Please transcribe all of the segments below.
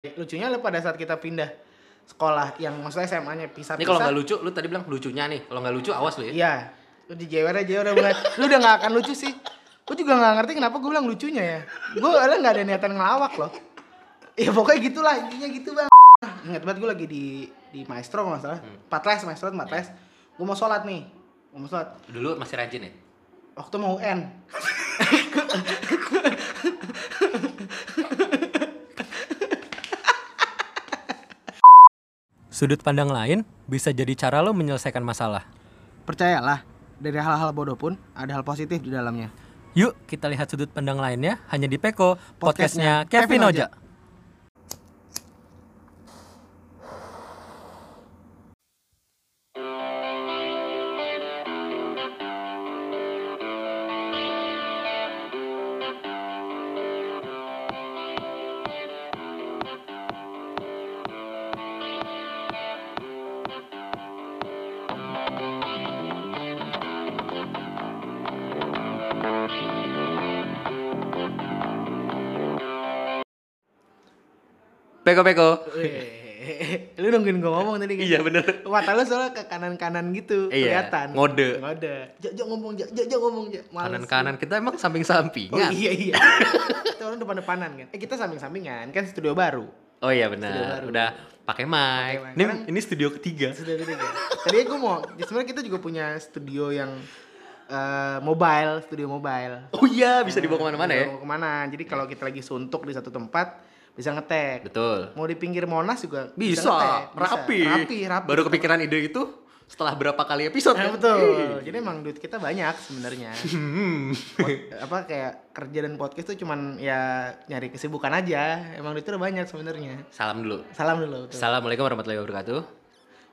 lucunya lo pada saat kita pindah sekolah yang maksudnya SMA-nya pisah-pisah. Ini kalau nggak lucu, lu tadi bilang lucunya nih. Kalau nggak lucu, awas lu ya. Iya. Lu di jewer aja udah mulai. lu udah gak akan lucu sih. Gue juga gak ngerti kenapa gue bilang lucunya ya. Gue ada nggak ada niatan ngelawak loh. Ya pokoknya gitulah intinya gitu bang. Ingat banget gue lagi di di maestro nggak salah. Empat les maestro empat les. Gue mau sholat nih. Gue mau sholat. Dulu masih rajin ya. Waktu mau UN. Sudut pandang lain bisa jadi cara lo menyelesaikan masalah. Percayalah, dari hal-hal bodoh pun ada hal positif di dalamnya. Yuk kita lihat sudut pandang lainnya hanya di Peko, Podcastnya podcastnya Kevin Kevin Oja. Peko peko. Lu nungguin gue ngomong tadi kan? Iya bener. Mata lu soalnya ke kanan-kanan gitu, Iya, kelihatan. ngode. Ngode. Jak, jak ngomong, jak, jak ngomong, jak. Males. Kanan kanan kita emang samping sampingan. Oh iya iya. Kita orang depan-depanan kan. Eh kita samping-sampingan, kan studio baru. Oh iya benar. Udah pakai mic. Ini ini studio ketiga. Studio ketiga. Tadi gue mau, ya sebenarnya kita juga punya studio yang eh, mobile, studio mobile. Oh iya, bisa dibawa ke mana-mana ya. Mau ke mana? Jadi kalau kita lagi suntuk di satu tempat, bisa ngetek. Betul. Mau di pinggir Monas juga Bisa, ngetek. Bisa. rapi. Rapi, rapi. Baru kepikiran ide itu setelah berapa kali episode Nah, kan? betul. Jadi emang duit kita banyak sebenarnya. Apa kayak kerja dan podcast tuh cuman ya nyari kesibukan aja. Emang duit udah banyak sebenarnya. Salam dulu. Salam dulu. Betul. Assalamualaikum warahmatullahi wabarakatuh.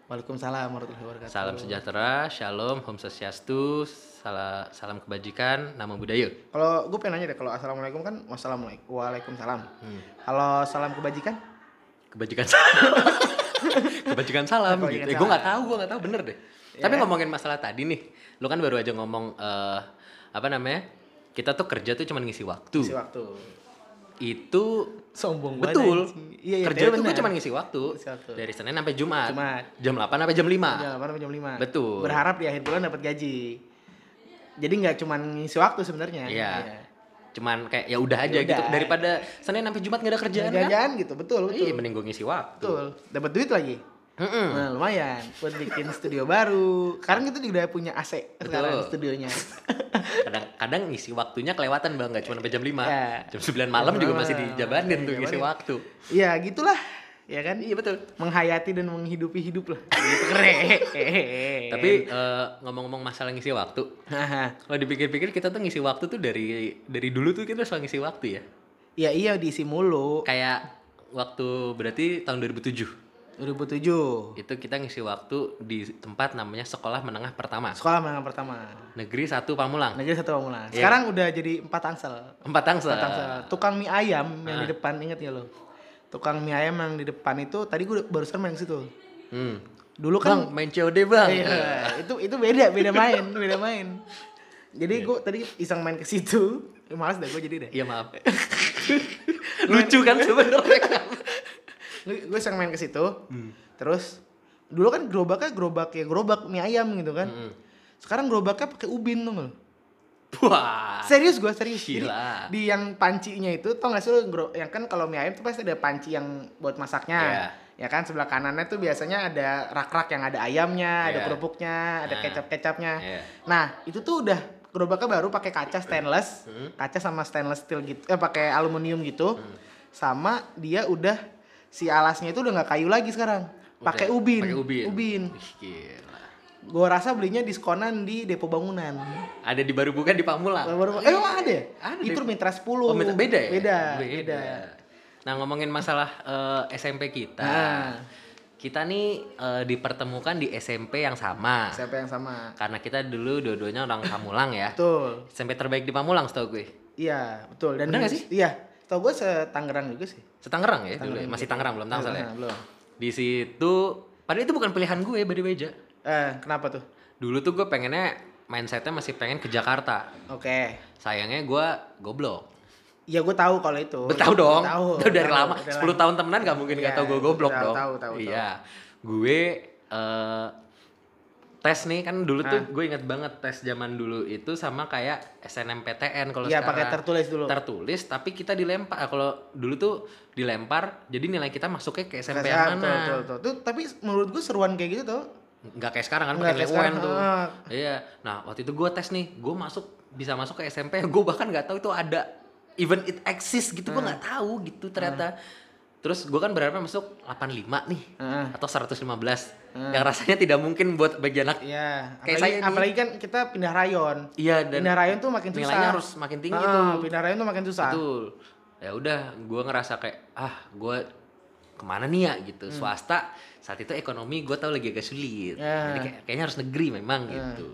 Waalaikumsalam warahmatullahi wabarakatuh. Salam sejahtera, shalom, om swastiastu, salam, salam kebajikan, nama budaya. Kalau gue pengen nanya deh, kalau assalamualaikum kan wassalamualaikum, waalaikumsalam. Hmm. Kalau salam kebajikan? Kebajikan salam. kebajikan salam Kebajikan gitu. Eh, gue nggak salam. tahu, gue nggak tahu bener deh. Ya. Tapi ngomongin masalah tadi nih, lu kan baru aja ngomong eh, apa namanya? Kita tuh kerja tuh cuma ngisi waktu. Isi waktu. Itu Sombong banget. betul. Iya, iya, kerja tuh gue cuma ngisi waktu. Waktu. Dari Senin sampai Jumat. Jumat. Jam 8 sampai jam 5. Jam 8 sampai jam 5. Betul. Berharap di akhir bulan dapat gaji. Jadi nggak cuman ngisi waktu sebenarnya. Iya. Cuman kayak ya udah aja Ya gitu. udah. Daripada Senin sampai Jumat gak ada kerjaan kan? Jajan gitu, betul, betul. Iya, mending gue ngisi waktu. Betul. Dapat duit lagi. Mm-mm. Nah, lumayan buat bikin studio baru. Sekarang kita juga punya AC sekarang Betul. studionya. Kadang-kadang ngisi waktunya kelewatan bang, nggak cuma sampai jam 5 Ya. Jam 9 malam Jam juga malam. masih dijabanin tuh Iya, ngisi waktu. Iya, gitulah. Ya kan? Iya betul. Menghayati dan menghidupi hidup lah. Gitu keren. Tapi eh, ngomong-ngomong masalah ngisi waktu, kalau dipikir-pikir kita tuh ngisi waktu tuh dari dari dulu tuh kita selalu ngisi waktu ya. ya iya diisi mulu. Kayak waktu berarti tahun 2007 2007. itu kita ngisi waktu di tempat namanya Sekolah Menengah Pertama Sekolah menengah pertama. Negeri 1 Pamulang. Negeri satu Pamulang. Iya. Sekarang udah jadi empat tangsel. Empat Tangsel. Empat tangsel. Tukang mie ayam yang Ah. di depan inget ya lo? Tukang mie ayam yang di depan itu tadi gue barusan main ke situ. Hmm. Dulu Bang, kan main COD bang. Iya, itu itu beda, beda main, beda main. Jadi gue tadi iseng main ke situ, Eh, malas dah gue jadi deh. Iya maaf. Lucu kan sebenarnya. Gue iseng main ke situ, Hmm. terus dulu kan gerobaknya gerobak ya gerobak mie ayam gitu kan. Mm-mm. Sekarang gerobaknya pakai ubin tuh nggak lo? Wah. Serius gue serius. Jadi Gila. di yang pancinya itu tau gak sih lo yang kan kalau mie ayam tuh pasti ada panci yang buat masaknya. Iya. Ya kan sebelah kanannya tuh biasanya ada rak-rak yang ada ayamnya, ada Iya. kerupuknya, ada Nah. kecap-kecapnya. Iya. Nah, itu tuh udah gerobaknya baru pakai kaca stainless, Hmm. kaca sama stainless steel gitu, eh pakai aluminium gitu. Hmm. Sama dia udah si alasnya itu udah nggak kayu lagi sekarang. Pakai ubin. Pakai ubin. Ubin. Gila. Gua rasa belinya diskonan di depo bangunan. Ada di baru bukan di Pamulang. Baru- eh emang ada ya? Ada Itu di- Mitra 10. Oh, beda beda ya? Beda, beda. Nah, ngomongin masalah eh, SMP kita. Nah. Kita nih eh, dipertemukan di SMP yang sama. Siapa yang sama? Karena kita dulu dua-duanya orang Pamulang ya. Betul. SMP terbaik di Pamulang setahu gue. Iya, betul. Dan Bener nggak sih? Iya. Tau gue setanggerang juga sih. Setangerang ya dulu ya? Tangerang Masih. Tangerang belum Tangsel ya. Belum. Di situ padahal itu bukan pilihan gue by the way, Ja. Eh, kenapa tuh? Dulu tuh gue pengennya mindsetnya masih pengen ke Jakarta. Oke. Sayangnya gue goblok. Ya gue tahu kalau itu. Lu tahu dong. Tahu. Udah dari tahu, lama. udah 10 tahun temenan gak mungkin Iya, gak tahu gue goblok tahu, dong. tahu, tahu, Iya. Gue eh tes nih kan dulu tuh gue inget banget tes zaman dulu itu sama kayak SNMPTN kalau Iya, sekarang. pakai tertulis dulu. Tertulis tapi kita dilempar. Ah, Kalau dulu tuh dilempar jadi nilai kita masuknya ke SMP yang betul, mana. betul, betul. Tuh, tapi menurut gue seruan kayak gitu tuh. nggak kayak sekarang kan pakai nilai UN tuh iya nah waktu itu gue tes nih gue masuk bisa masuk ke SMP gue bahkan nggak tahu itu ada even it exist gitu gue Hmm. nggak tahu gitu ternyata terus gue kan berharap masuk 85 nih Heeh. atau 115 yang rasanya tidak mungkin buat bagi anak Iya, Kayak apalagi, saya nih. apalagi kan kita pindah rayon. iya dan pindah rayon tuh makin susah. nilainya harus makin tinggi Ah, tuh Pindah rayon tuh makin susah. betul ya udah gue ngerasa kayak ah gue ke mana nih ya gitu swasta saat itu ekonomi gue tau lagi agak sulit Hmm. Ya. jadi kayak- kayaknya harus negeri memang gitu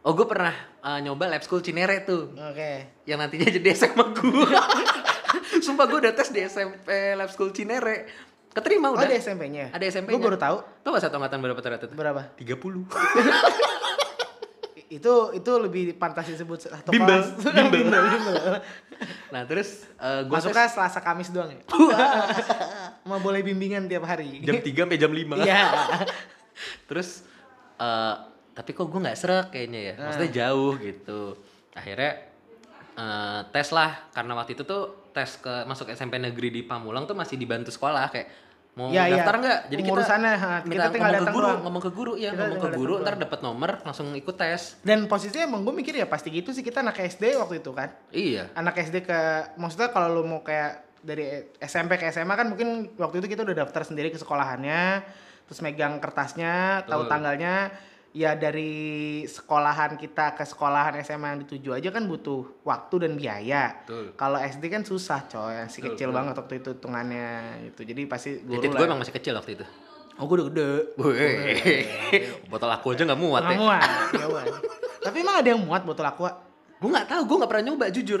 oh gue pernah uh, nyoba lab school Cinere tuh Oke. yang nantinya jadi SMA gue sumpah gue udah tes di SMP lab school Cinere keterima Oh, udah ada SMP-nya. Ada SMP-nya. Gue baru tahu. tau gak satu angkatan berapa ternyata tuh? Berapa? 30 I- Itu itu lebih pantas disebut satu Bimbel. kelas. Bimbel. bimbel. nah terus uh, gue Masuknya Selasa Kamis doang ya. Mau boleh bimbingan tiap hari. jam 3 sampai jam 5 Iya. terus eh tapi kok gue nggak serak kayaknya ya maksudnya Ah. jauh gitu akhirnya eh, tes lah karena waktu itu tuh tes ke masuk SMP negeri di Pamulang tuh masih dibantu sekolah kayak mau iya. daftar nggak jadi kita ha, minta kita tinggal ngomong ke datang guru doang. ngomong ke guru ya Kita ngomong ke guru ntar dapat nomor langsung ikut tes Dan posisinya emang gue mikir ya pasti gitu sih kita anak SD waktu itu kan. iya Anak SD ke maksudnya kalau lu mau kayak dari SMP ke SMA kan mungkin waktu itu kita udah daftar sendiri ke sekolahannya, terus megang kertasnya, tahu tanggalnya. Ya dari sekolahan kita ke sekolahan SMA yang dituju aja kan butuh waktu dan biaya. Betul. Kalau SD kan susah coy, masih Betul, kecil betul. banget waktu itu hitungannya itu. Jadi pasti guru titik gue emang masih kecil waktu itu Oh gue udah gede. Botol aku aja nggak muat Nggak ya muat. Tapi emang ada yang muat botol aqua? gue nggak tahu gue nggak pernah nyoba jujur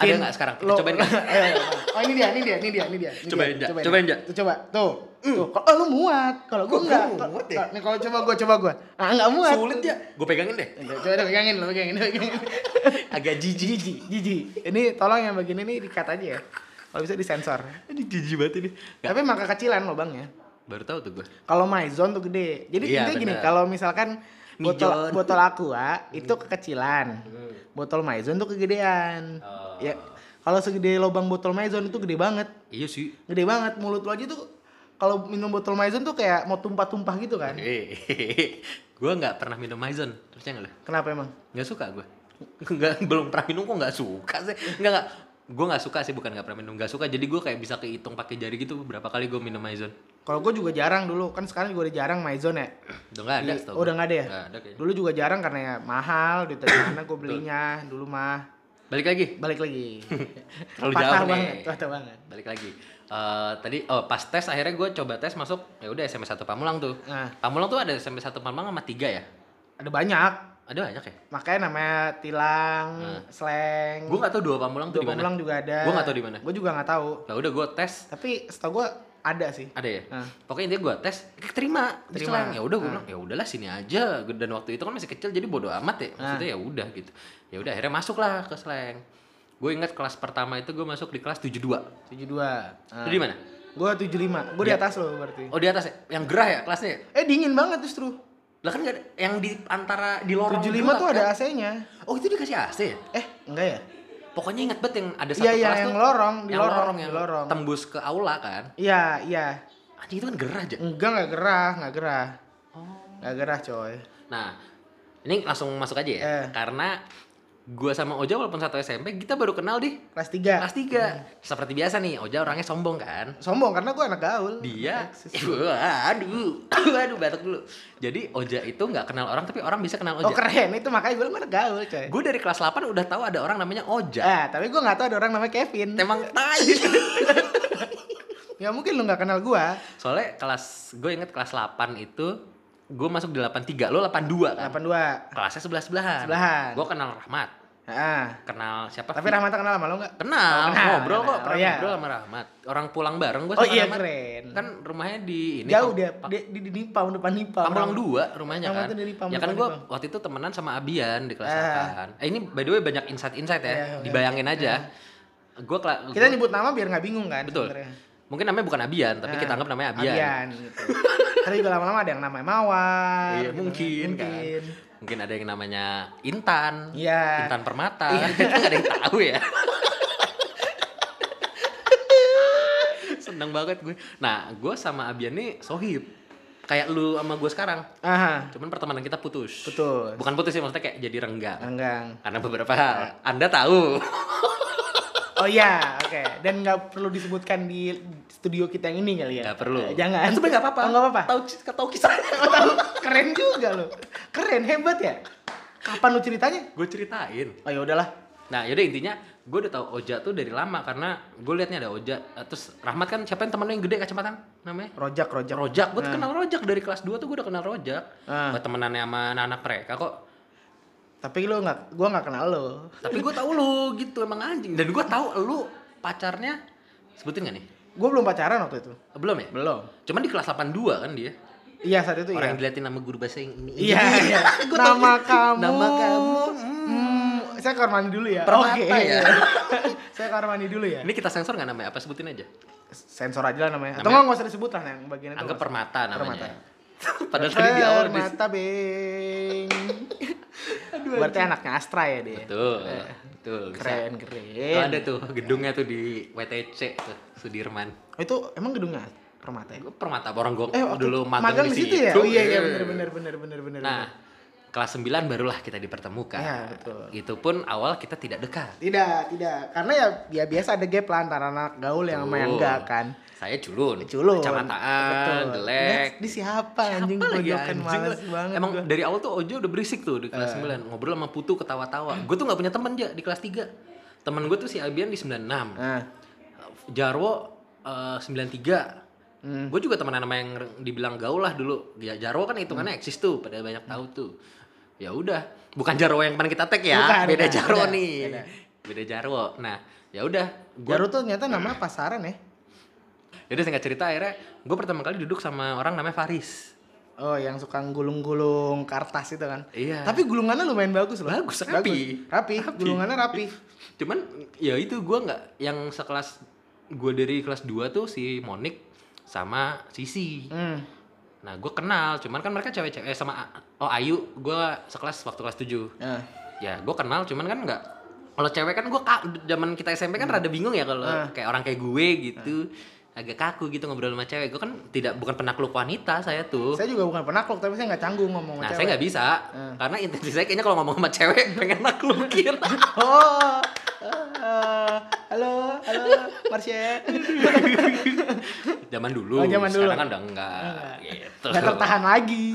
ada nggak sekarang kita lo- cobain kan ayo, ayo. Oh ini dia, ini dia, ini dia, ini dia. ini Cobain, dia. Cobain, Jak. Tuh, coba, tuh. Tuh, kalau oh, lu muat, kalau gua enggak. gua muat ya? Nih kalau coba gua, coba gua. Ah, enggak muat. sulit ya gue pegangin deh Coba dong pegangin, lo pegangin, pegangin. agak jijik Jiji, jiji. Ini tolong yang bagian ini di-cut aja ya. Kalau bisa disensor. ini jijik banget ini Nggak, Tapi emang kekecilan lubangnya. baru tahu tuh gue Kalau Maison tuh gede. Jadi Iya, intinya gini, kalau misalkan botol botol aqua itu kekecilan. Botol Maison tuh kegedean. Oh. Ya, kalau segede lubang botol Maison itu gede banget. iya sih Gede banget mulut lo aja tuh kalau minum botol Maison tuh kayak mau tumpah-tumpah gitu kan. gue nggak pernah minum maison terusnya nggak lo Kenapa emang? nggak suka gue nggak belum pernah minum kok nggak suka sih nggak nggak gue nggak suka sih bukan nggak pernah minum nggak suka jadi gue kayak bisa kehitung pakai jari gitu berapa kali gue minum maison Kalau gue juga jarang dulu, kan sekarang juga udah jarang Maison ya. udah nggak ada Iya. Oh, udah nggak ada ya? nggak ada kayaknya Dulu juga jarang karena ya mahal, di mana gue belinya dulu mah. Balik lagi Balik lagi. Terlalu patah jauh nih. banget, patah banget. balik lagi Eh, tadi oh pas tes akhirnya gue coba tes masuk ya udah SMP 1 Pamulang tuh Nah, Pamulang tuh ada SMP 1 Pamulang sama tiga ya ada banyak. ada banyak ya Makanya namanya tilang, Nah. slang. gue nggak tahu dua Pamulang tuh di mana Pamulang juga ada. Gua nggak tahu di mana. Gue juga nggak tahu. ya udah gue tes Tapi setahu gue ada sih. ada ya Nah. pokoknya intinya gue tes terima di Terima. Selang. ya udah gue Ah. bilang ya udahlah sini aja dan waktu itu kan masih kecil jadi bodo amat ya maksudnya ya udah gitu ya udah akhirnya masuk lah ke Slang gue ingat kelas pertama itu gue masuk di kelas 72 72. Nah. Lu di mana Gue 75. Gue di atas lo berarti. oh di atas ya yang gerah ya kelasnya ya? Eh dingin banget justru. lah kan yang di antara di lorong 75 gelap tuh kan? ada AC-nya. oh itu dikasih AC ya Eh, enggak ya? Pokoknya inget banget yang ada satu iya, kelas yang tuh lorong, yang lorong, lorong yang lorong. tembus ke aula kan Iya, iya. anjing itu kan gerah aja Enggak, enggak gerah, enggak gerah. oh Enggak gerah, coy. Nah, ini langsung masuk aja ya. Eh. Karena gua sama Oja walaupun satu SMP, kita baru kenal di Kelas 3. kelas 3. Seperti biasa nih, Oja orangnya sombong kan. Sombong karena gue anak gaul. Dia, Eksis. waduh, waduh batuk dulu. Jadi Oja itu nggak kenal orang, tapi orang bisa kenal Oh Oja. keren, itu makanya gue anak gaul, coy. Gue dari kelas 8 udah tahu ada orang namanya Oja. Ah, tapi gue nggak tahu ada orang namanya Kevin. Emang tai. Ya mungkin lu nggak kenal gue. Soalnya kelas, gue inget kelas 8 itu, gue masuk di 83, lo 82 kan? 82. Kelasnya sebelah-sebelahan. Sebelahan. Gue kenal Rahmat. Ah. kenal siapa Tapi Rahmat kenal sama lo nggak? kenal, Oh, kenal, ngobrol kok kenal. pernah Oh, iya. ngobrol sama Rahmat orang pulang bareng gue Oh sama iya Rahmat keren. kan rumahnya di ini Jauh dia, di, di, di Nipam, depan Nipam. Pamulang dua rumahnya Rahmat kan dari Pamulang ya kan gue Nipam. waktu itu temenan sama Abian di kelas Ah. 8 eh ini by the way banyak insight-insight ya Iya, iya. dibayangin aja gue Kita nyebut nama biar nggak bingung kan betul sebenarnya. mungkin namanya bukan Abian tapi Ah, kita anggap namanya Abian, Abian gitu. Tapi juga lama-lama ada yang namanya Mawar. Iya, gitu mungkin, kan. Mungkin. ada yang namanya Intan. Iya. Intan Permata. Kita nggak ada yang tahu ya. Seneng banget gue. Nah gue sama Abian nih sohib. Kayak lu sama gue sekarang. Aha. cuman pertemanan kita putus. Betul. bukan putus sih maksudnya kayak jadi renggang. Enggang. karena beberapa hal. Anda tahu Oh iya, oke. Dan nggak perlu disebutkan di studio kita yang ini kali ya? Nggak perlu. Eh, Jangan. Eh, sebenarnya nggak apa-apa Oh, nggak apa-apa. tahu tahu kisahnya Oh, tahu. Keren juga lo. Keren, hebat ya. Kapan lu ceritanya? gue ceritain Oh ya udahlah. nah yaudah intinya gue udah tahu Oja tuh dari lama karena gue liatnya ada Oja Eh, terus Rahmat kan siapa yang temen lu yang gede kacamata namanya Rojak, rojak. Rojak, gue tuh Nah. kenal Rojak dari kelas 2 tuh gue udah kenal Rojak. Ah. Gue temenannya sama anak-anak mereka kok. Tapi lu nggak, gua nggak kenal lo. Tapi gue tahu lu gitu emang anjing. Dan gue tahu lu pacarnya sebutin gak nih? Gua belum pacaran waktu itu. Belum ya? Belum. Cuman di kelas 82 kan dia. Iya saat itu Orang yang iya. diliatin nama guru bahasa yang ini. Iya, iya. Tahu nama ini. kamu. Nama kamu. Hmm, saya kamar mandi dulu ya. Permata Oke. ya? saya kamar mandi dulu ya. Ini kita sensor gak namanya? Apa sebutin aja? Sensor aja lah namanya. Atau Namanya- nggak nggak usah disebut lah yang bagian itu. Anggap nggak permata namanya. Permata. Padahal tadi di awal di Permata beng. Berarti anaknya Astra ya dia. Betul. Betul. bisa. Keren, Tuh keren. ada tuh gedungnya tuh di WTC tuh Sudirman. Oh, itu emang gedungnya Permata ya? Permata orang gue Eh, dulu magang, di situ ya? Oh iya iya benar benar benar benar benar. Nah, kelas 9 barulah kita dipertemukan. Iya, betul. Itu pun awal kita tidak dekat. Tidak, tidak. Karena ya ya biasa ada gap lah antara anak gaul yang sama yang enggak kan. Saya culun, Culun. kecamataan, Betul. jelek. Di siapa anjing Siapa lagi pojokan anjing? males banget Emang gua. dari awal tuh Ojo udah berisik tuh di kelas 9 Ngobrol sama Putu ketawa-tawa Gue tuh gak punya temen aja di kelas 3 Temen gue tuh si Albian di 96 Nah, Jarwo eh, 93 Hmm. Gue juga temenan sama yang dibilang gaul lah dulu Dia Jarwo kan hitungannya Hmm. eksis tuh Pada banyak tahu tuh Ya udah Bukan Jarwo yang pernah kita tag ya Bukan, Beda bukan. Jarwo Beda, nih beda. Beda Jarwo Nah ya udah Gue Garut tuh ternyata nama pasaran ya. Jadi singkat cerita akhirnya gue pertama kali duduk sama orang namanya Faris. Oh, yang suka gulung-gulung kertas itu kan. Iya. Tapi gulungannya lumayan bagus loh. Bagus, rapi. Rapi, Rapi. gulungannya rapi. Cuman ya itu gue nggak yang sekelas gue dari kelas 2 tuh si Monik sama Sisi. Hmm. Nah gue kenal, cuman kan mereka cewek-cewek eh, sama oh Ayu gue sekelas waktu kelas 7 Nah, Ya gue kenal, cuman kan nggak kalau cewek kan gue zaman kita SMP kan rada bingung ya kalau Ah. kayak orang kayak gue gitu agak kaku gitu ngobrol sama cewek gue kan tidak bukan penakluk wanita saya tuh saya juga bukan penakluk tapi saya nggak canggung ngomong sama Nah, cewek. saya nggak bisa Hmm. karena intensi saya kayaknya kalau ngomong sama cewek pengen naklukin. Oh. Halo, halo, Marsha. zaman dulu. Oh, zaman dulu. Sekarang kan udah enggak. Gitu. Nggak tertahan lagi.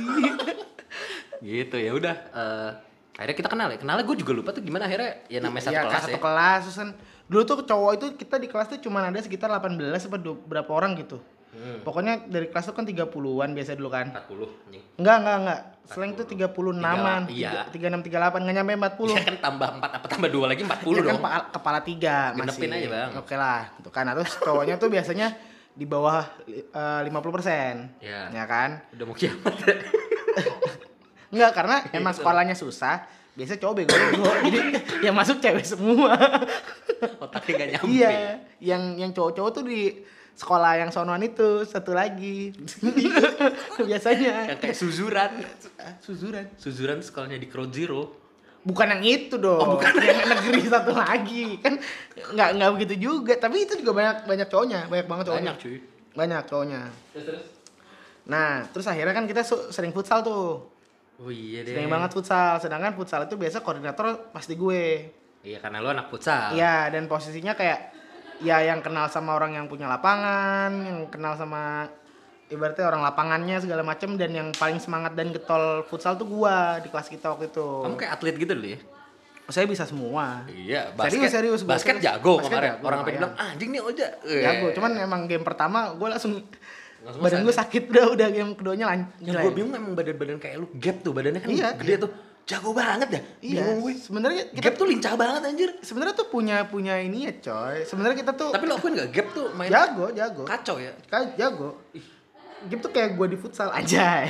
Gitu ya udah. eh, akhirnya kita kenal ya. Kenalnya gue juga lupa tuh gimana akhirnya ya namanya satu Iya, kelas satu ya. kelas terus kan dulu tuh cowok itu kita di kelas tuh cuma ada sekitar 18 apa du- berapa orang gitu. Hmm. Pokoknya dari kelas tuh kan 30-an biasa dulu kan. 40 anjing. Enggak, enggak, enggak. Slang tuh 36-an. Iya. 36 38 enggak nyampe 40. Iya kan tambah 4 apa tambah 2 lagi 40 Ya kan dong. pa- kepala tiga masih. Genepin aja, Bang. Oke lah, gitu kan. Nah, terus cowoknya tuh biasanya di bawah eh, 50%. Iya. Ya kan? Udah mau kiamat. Enggak, karena Iya, emang sekolahnya susah. Biasa cowok bego-bego. Jadi yang masuk cewek semua. Otaknya gak nyampe. iya, yang yang cowok-cowok tuh di sekolah yang sonoan itu satu lagi. Biasanya Yang kayak suzuran. Suzuran. Suzuran sekolahnya di Crowd Zero. Bukan yang itu dong. Oh, bukan. Yang negeri satu lagi. Kan nggak nggak begitu juga. Tapi itu juga banyak banyak cowoknya, banyak banget cowoknya. Banyak cuy. Banyak cowoknya. Terus terus. Nah, terus akhirnya kan kita sering futsal tuh. Oh iya deh. Sering banget futsal. Sedangkan futsal itu biasa koordinator pasti gue. Iya karena lu anak futsal. Iya, dan posisinya kayak ya yang kenal sama orang yang punya lapangan, yang kenal sama ibaratnya orang lapangannya segala macem dan yang paling semangat dan getol futsal tuh gua di kelas kita waktu itu. Kamu kayak atlet gitu dulu ya? Saya bisa semua. Iya, Serius, basket. serius, gua basket serius. jago Basket kemarin. jago, Orang sampai lumayan. bilang anjing nih Oja. Jago, cuman emang game pertama gue langsung Langsung badan gue sakit udah udah game keduanya lanjut. Yang gue bingung emang badan-badan kayak lu gap tuh badannya kan Iya, gede iya. tuh. Jago banget dah. Iya. Sebenarnya kita Gap tuh lincah banget anjir. sebenarnya tuh punya punya ini ya coy. Sebenarnya kita tuh Tapi lo akuin gak Gap tuh main jago, jago. kacau ya? Kan jago. Game tuh kayak gue di futsal aja.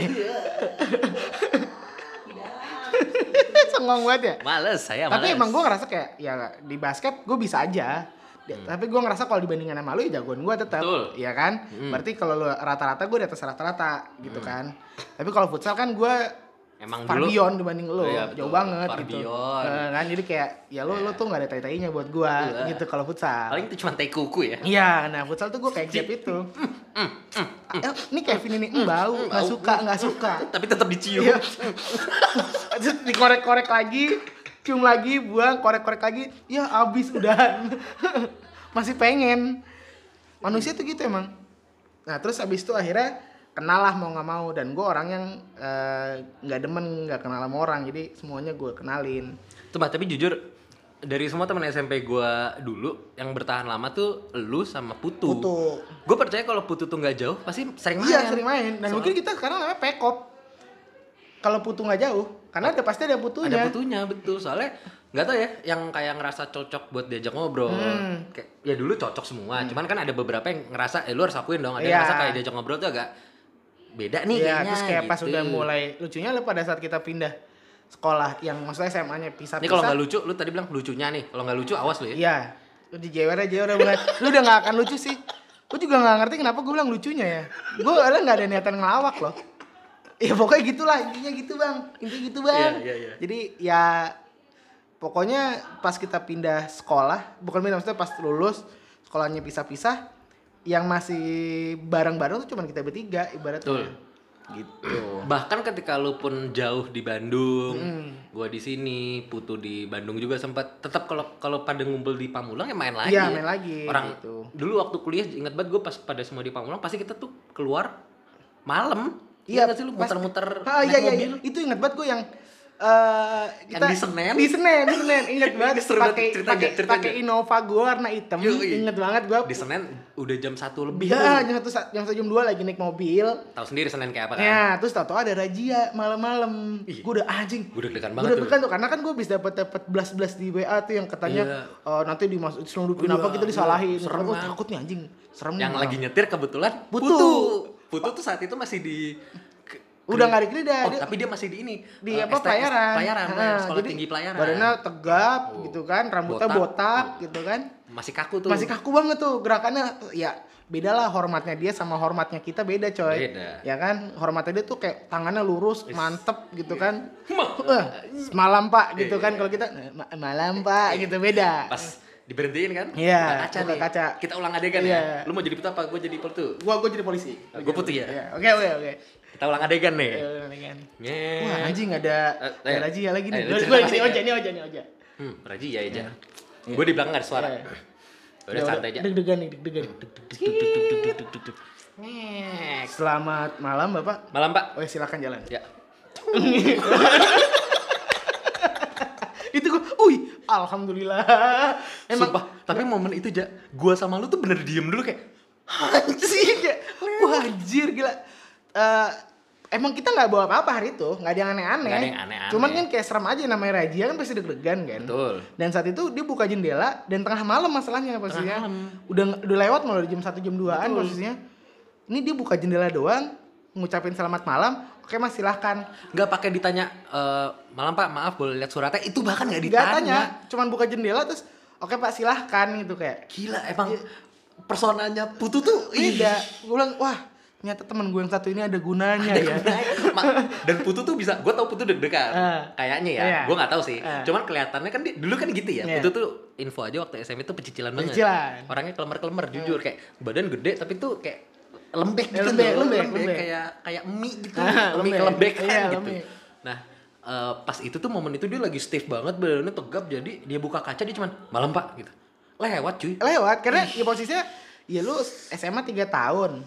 Sengong banget ya. Males saya Tapi males. emang gue ngerasa kayak ya di basket gue bisa aja. Di- Tapi gue ngerasa kalau dibandingkan sama lu ya jagoan gue tetap, Hmm. Iya kan? Hmm. Berarti kalau lu rata-rata gue di atas rata-rata gitu kan. Tapi kalau futsal kan gue Emang far dulu beyond dibanding lu, Oh iya, betul. jauh banget Far gitu. beyond. Eh, kan jadi kayak ya lu lu tuh nggak ada tai-tainya buat gue Iya. gitu kalau futsal. paling itu cuma tai kuku ya. Iya, nah futsal tuh gue kayak gap itu. Ah, eh, ini Kevin ini mm, bau, nggak suka, nggak suka. Tapi tetap dicium. Iya. Terus dikorek-korek lagi, cium lagi, buang, korek-korek lagi, ya abis udahan. Masih pengen. Manusia tuh gitu emang. Nah terus abis itu akhirnya kenal lah mau nggak mau dan gue orang yang eh, nggak demen nggak kenal sama orang jadi semuanya gue kenalin Mbak, tapi jujur dari semua teman SMP gua dulu yang bertahan lama tuh lu sama Putu. Putu. Gue percaya kalau Putu tuh nggak jauh pasti sering main. iya sering main dan Soal- mungkin kita sekarang namanya pekop kalau putu nggak jauh karena ada pasti ada putunya Ada putunya betul soalnya nggak tau ya yang kayak ngerasa cocok buat diajak ngobrol Hmm. kayak ya dulu cocok semua cuman kan ada beberapa yang ngerasa eh lu harus akuin dong ada Iya. yang ngerasa kayak diajak ngobrol tuh agak beda nih Iya, kayaknya terus kayak pas gitu. udah mulai lucunya lo pada saat kita pindah sekolah yang maksudnya SMA-nya pisah ini kalau nggak lucu lu tadi bilang lucunya nih kalau nggak lucu awas lu ya Iya. Lu di jewer aja udah mulai. Lu udah gak akan lucu sih. Gue juga gak ngerti kenapa gue bilang lucunya ya. Gue ada gak ada niatan ngelawak loh. Ya pokoknya gitulah intinya gitu bang. Intinya gitu bang. Iya, iya, iya. Jadi ya pokoknya pas kita pindah sekolah, bukan pindah maksudnya pas lulus sekolahnya pisah-pisah, yang masih bareng-bareng tuh cuma kita bertiga ibaratnya. Betul. Gitu. bahkan ketika lu pun jauh di Bandung Hmm. gua di sini Putu di Bandung juga sempat tetap kalau kalau pada ngumpul di Pamulang ya main lagi Iya, main lagi, orang gitu. dulu waktu kuliah ingat banget gue pas pada semua di Pamulang pasti kita tuh keluar malam Iya, nggak sih lu muter-muter Ah, naik iya, iya, mobil iya. Itu ingat banget gue yang eh Yang di Senen? Di Senen, di Senen. Ingat banget pakai pakai pakai Innova gue warna hitam. Yoi. Ingat banget gue. di Senen udah jam satu lebih tuh. jam satu jam satu jam dua lagi naik mobil. tahu sendiri Senen kayak apa kan Ya, terus tau-tau ada razia malam-malam. Gue udah anjing. gue deg-degan Gue banget udah deg-degan tuh karena kan gue bisa dapat dapat belas belas di WA tuh yang katanya Iya. eh, nanti dimasuk diselundupin Iya, apa kita disalahin. serem oh, takut nih anjing. Serem yang lagi nyetir kebetulan Putu. Putu tuh saat itu masih di Udah nggak di oh, Krida, dia- tapi dia masih di ini di eh, apa pelayaran pelayaran Nah, sekolah jadi tinggi pelayaran badannya tegap Oh. gitu kan rambutnya Botak. botak, gitu kan masih kaku tuh masih kaku banget tuh gerakannya ya beda lah hormatnya dia sama hormatnya kita beda coy Beda. ya kan hormatnya dia tuh kayak tangannya lurus mantep gitu kan Mah. Wah, malam pak gitu Iya. kan kalau kita "Eh, ma- malam pak gitu beda pas diberhentiin kan Iya, buka kaca buka nih kaca. kita ulang adegan Iya. ya lu mau jadi apa gue jadi putu gua gua jadi polisi Gua putih ya? Iya, oke oke oke kita ulang adegan nih Ayo, kan. Nyet. wah anjing ada Eh, ada eh. Raji ya lagi nih Eh, lu gua cerita gua kasih ini ya. oja nih oja nih oja hmm Raji ya aja gue di belakang gak ada suara Iya. udah santai aja Deg-degan nih, deg-degan. Nyek. Selamat malam, Bapak. malam pak Oh, silakan jalan. ya Itu gua, wih, alhamdulillah. Emang Sumpah, tapi momen itu ja, gua sama lu tuh bener diem dulu kayak anjir kayak, wah anjir gila. Eh, emang kita nggak bawa apa-apa hari itu, nggak ada yang aneh-aneh. Ada yang aneh-aneh. Cuman kan kayak serem aja namanya Raja kan pasti deg-degan kan. betul Dan saat itu dia buka jendela dan tengah malam masalahnya posisinya. malam. Udah udah lewat malah jam 1 jam 2-an Betul. posisinya. Ini dia buka jendela doang, ngucapin selamat malam. Oke Mas silahkan. nggak pakai ditanya eh, malam pak maaf boleh lihat suratnya itu bahkan nggak Gak ditanya tanya, cuman buka jendela terus oke Pak silahkan gitu kayak. gila emang personanya putu tuh Beda. Gue bilang, wah ternyata temen gue yang satu ini ada gunanya ya. Ma- dan putu tuh bisa gue tau putu deg-degan Ah. kayaknya ya Iya. gue nggak tahu sih Ah. cuman kelihatannya kan dia, dulu kan gitu ya Iya. putu tuh info aja waktu SMP tuh pecicilan banget Pecicilan. orangnya kelemar-kelemar jujur kayak badan gede tapi tuh kayak lembek gitu lembek, loh, lembek, lembek. kayak kayak mie gitu Ah, mie lembek. kan Iya, gitu lembek. nah eh, pas itu tuh momen itu dia lagi stiff banget badannya tegap jadi dia buka kaca dia cuman malam pak gitu lewat cuy Lewat karena ya posisinya ya lu SMA 3 tahun.